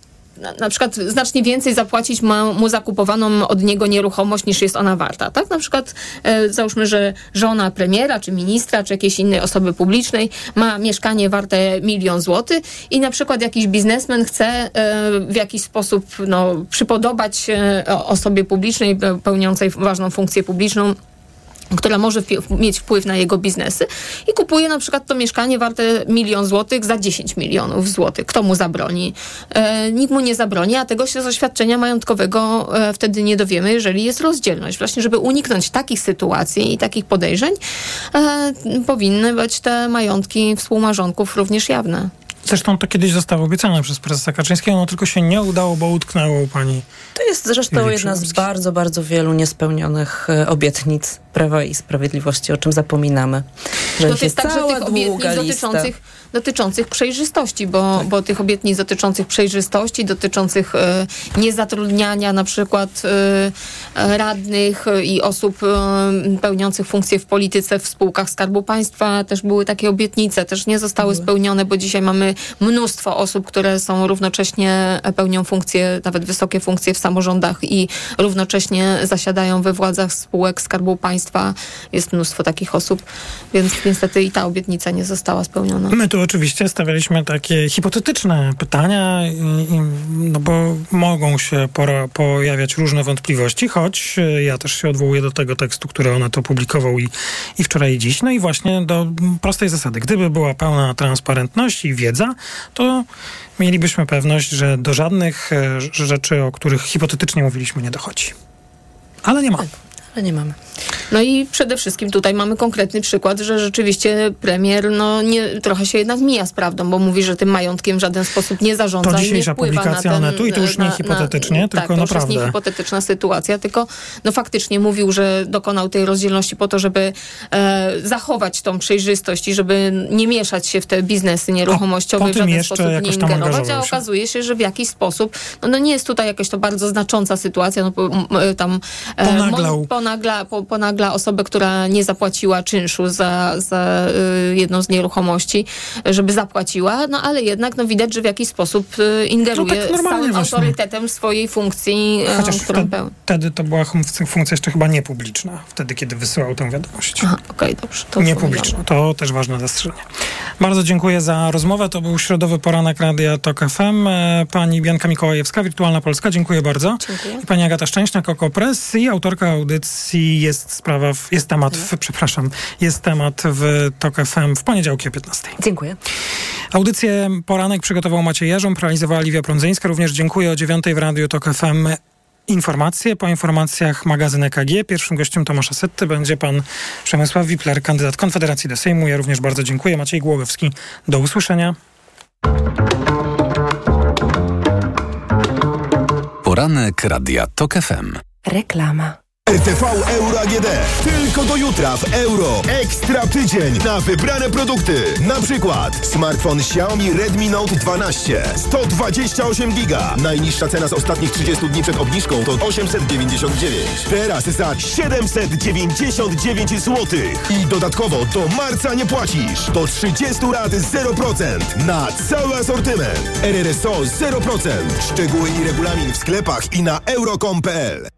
[SPEAKER 26] na, przykład znacznie więcej zapłacić mu zakupowaną od niego nieruchomość niż jest ona warta, tak? Na przykład e, załóżmy, że żona premiera, czy ministra, czy jakiejś innej osoby publicznej ma mieszkanie warte milion złotych i na przykład jakiś biznesmen chce e, w jakiś sposób no, przypodobać o- osobie publicznej pe- pełniącej ważną funkcję publiczną która może mieć wpływ na jego biznesy i kupuje na przykład to mieszkanie warte milion złotych za 10 milionów złotych. Kto mu zabroni? E, nikt mu nie zabroni, a tego się z oświadczenia majątkowego e, wtedy nie dowiemy, jeżeli jest rozdzielność. Właśnie, żeby uniknąć takich sytuacji i takich podejrzeń, e, powinny być te majątki współmarzonków również jawne.
[SPEAKER 11] Zresztą to kiedyś zostało obiecane przez prezesa Kaczyńskiego, no tylko się nie udało, bo utknęło u pani.
[SPEAKER 34] To jest zresztą jedna z bardzo, bardzo wielu niespełnionych e, obietnic Prawa i Sprawiedliwości, o czym zapominamy. Że
[SPEAKER 26] to
[SPEAKER 34] ich
[SPEAKER 26] jest także
[SPEAKER 34] cała
[SPEAKER 26] tych obietnic
[SPEAKER 34] lista.
[SPEAKER 26] dotyczących, dotyczących przejrzystości, bo, bo tych obietnic dotyczących przejrzystości, dotyczących e, niezatrudniania na przykład e, e, radnych i osób e, pełniących funkcje w polityce w spółkach Skarbu Państwa też były takie obietnice, też nie zostały spełnione, bo dzisiaj mamy mnóstwo osób, które są równocześnie pełnią funkcje, nawet wysokie funkcje w samorządach i równocześnie zasiadają we władzach spółek Skarbu Państwa. Jest mnóstwo takich osób, więc niestety i ta obietnica nie została spełniona.
[SPEAKER 11] Tu oczywiście stawialiśmy takie hipotetyczne pytania, no bo mogą się pora, pojawiać różne wątpliwości, choć e, ja też się odwołuję do tego tekstu, który ona to publikował i, i wczoraj i dziś. No i właśnie do prostej zasady. Gdyby była pełna transparentność i wiedza, to mielibyśmy pewność, że do żadnych e, rzeczy, o których hipotetycznie mówiliśmy, nie dochodzi. Ale nie ma.
[SPEAKER 34] Ale nie mamy.
[SPEAKER 26] No i przede wszystkim tutaj mamy konkretny przykład, że rzeczywiście premier no, nie, trochę się jednak mija z prawdą, bo mówi, że tym majątkiem w żaden sposób nie zarządza
[SPEAKER 11] To
[SPEAKER 26] i nie
[SPEAKER 11] dzisiejsza publikacja
[SPEAKER 26] na ten,
[SPEAKER 11] Onetu i to już nie
[SPEAKER 26] na-
[SPEAKER 11] hipotetycznie,
[SPEAKER 26] na,
[SPEAKER 11] tylko
[SPEAKER 26] tak, to już
[SPEAKER 11] naprawdę.
[SPEAKER 26] jest nie hipotetyczna sytuacja, tylko no faktycznie mówił, że dokonał tej rozdzielności po to, żeby e, zachować tą przejrzystość i żeby nie mieszać się w te biznesy nieruchomościowe i w żaden sposób nie ingerować, a okazuje się, że w jakiś sposób, no, no nie jest tutaj jakaś to bardzo znacząca sytuacja, no m- tam e,
[SPEAKER 11] Ponaglał.
[SPEAKER 26] mon- ponagla, po, ponagla osobę, która nie zapłaciła czynszu za, za y, jedną z nieruchomości, żeby zapłaciła, no ale jednak no, widać, że w jakiś sposób y, ingeruje
[SPEAKER 11] No tak
[SPEAKER 26] z całym
[SPEAKER 11] właśnie.
[SPEAKER 26] autorytetem swojej funkcji, e,
[SPEAKER 11] Chociaż
[SPEAKER 26] którą
[SPEAKER 11] wtedy,
[SPEAKER 26] pełni.
[SPEAKER 11] wtedy to była funkcja, jeszcze chyba niepubliczna, wtedy kiedy wysyłał tę wiadomość.
[SPEAKER 26] Aha, okej, dobrze. To
[SPEAKER 11] Nie
[SPEAKER 26] zapomniałam.
[SPEAKER 11] publiczną. To też ważne zastrzeżenie. Bardzo dziękuję za rozmowę. To był środowy poranek Radia TOK FM. E, Pani Bianka Mikołajewska, Wirtualna Polska. Dziękuję bardzo.
[SPEAKER 26] Dziękuję.
[SPEAKER 11] I pani Agata Szczęśna, Koko Press i autorka audycji jest sprawa, w, jest temat, w, przepraszam, jest temat w TOK FM w poniedziałki o 15.
[SPEAKER 34] Dziękuję.
[SPEAKER 11] Audycję Poranek przygotował Maciej Jarząb, realizowała Liwia Prądzyńska. Również dziękuję o 9 w Radiu TOK FM. Informacje. Po informacjach magazyn EKG. Pierwszym gościem Tomasza Setty będzie pan Przemysław Wipler, kandydat Konfederacji do Sejmu. Ja również bardzo dziękuję. Maciej Głogowski. Do usłyszenia.
[SPEAKER 4] Poranek Radia TOK FM.
[SPEAKER 44] Reklama.
[SPEAKER 35] RTV Euro AGD. Tylko do jutra w euro. Ekstra tydzień na wybrane produkty. Na przykład smartfon Xiaomi Redmi Note 12. 128 giga. Najniższa cena z ostatnich 30 dni przed obniżką to 899. Teraz za 799 zł. I dodatkowo do marca nie płacisz. Do 30 lat 0% na cały asortyment. RRSO 0%. Szczegóły i regulamin w sklepach i na euro.com.pl.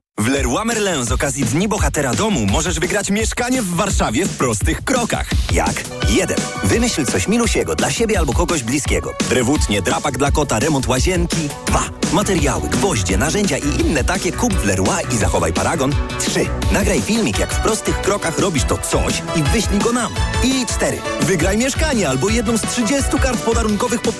[SPEAKER 5] W Leroy Merlin z okazji Dni Bohatera Domu możesz wygrać mieszkanie w Warszawie w prostych krokach. Jak? 1. Wymyśl coś milusiego dla siebie albo kogoś bliskiego. Drewutnie, drapak dla kota, remont łazienki. 2. Materiały, gwoździe, narzędzia i inne takie kup w Leroy i zachowaj paragon. 3. Nagraj filmik, jak w prostych krokach robisz to coś i wyślij go nam. I 4. Wygraj mieszkanie albo jedną z 30 kart podarunkowych po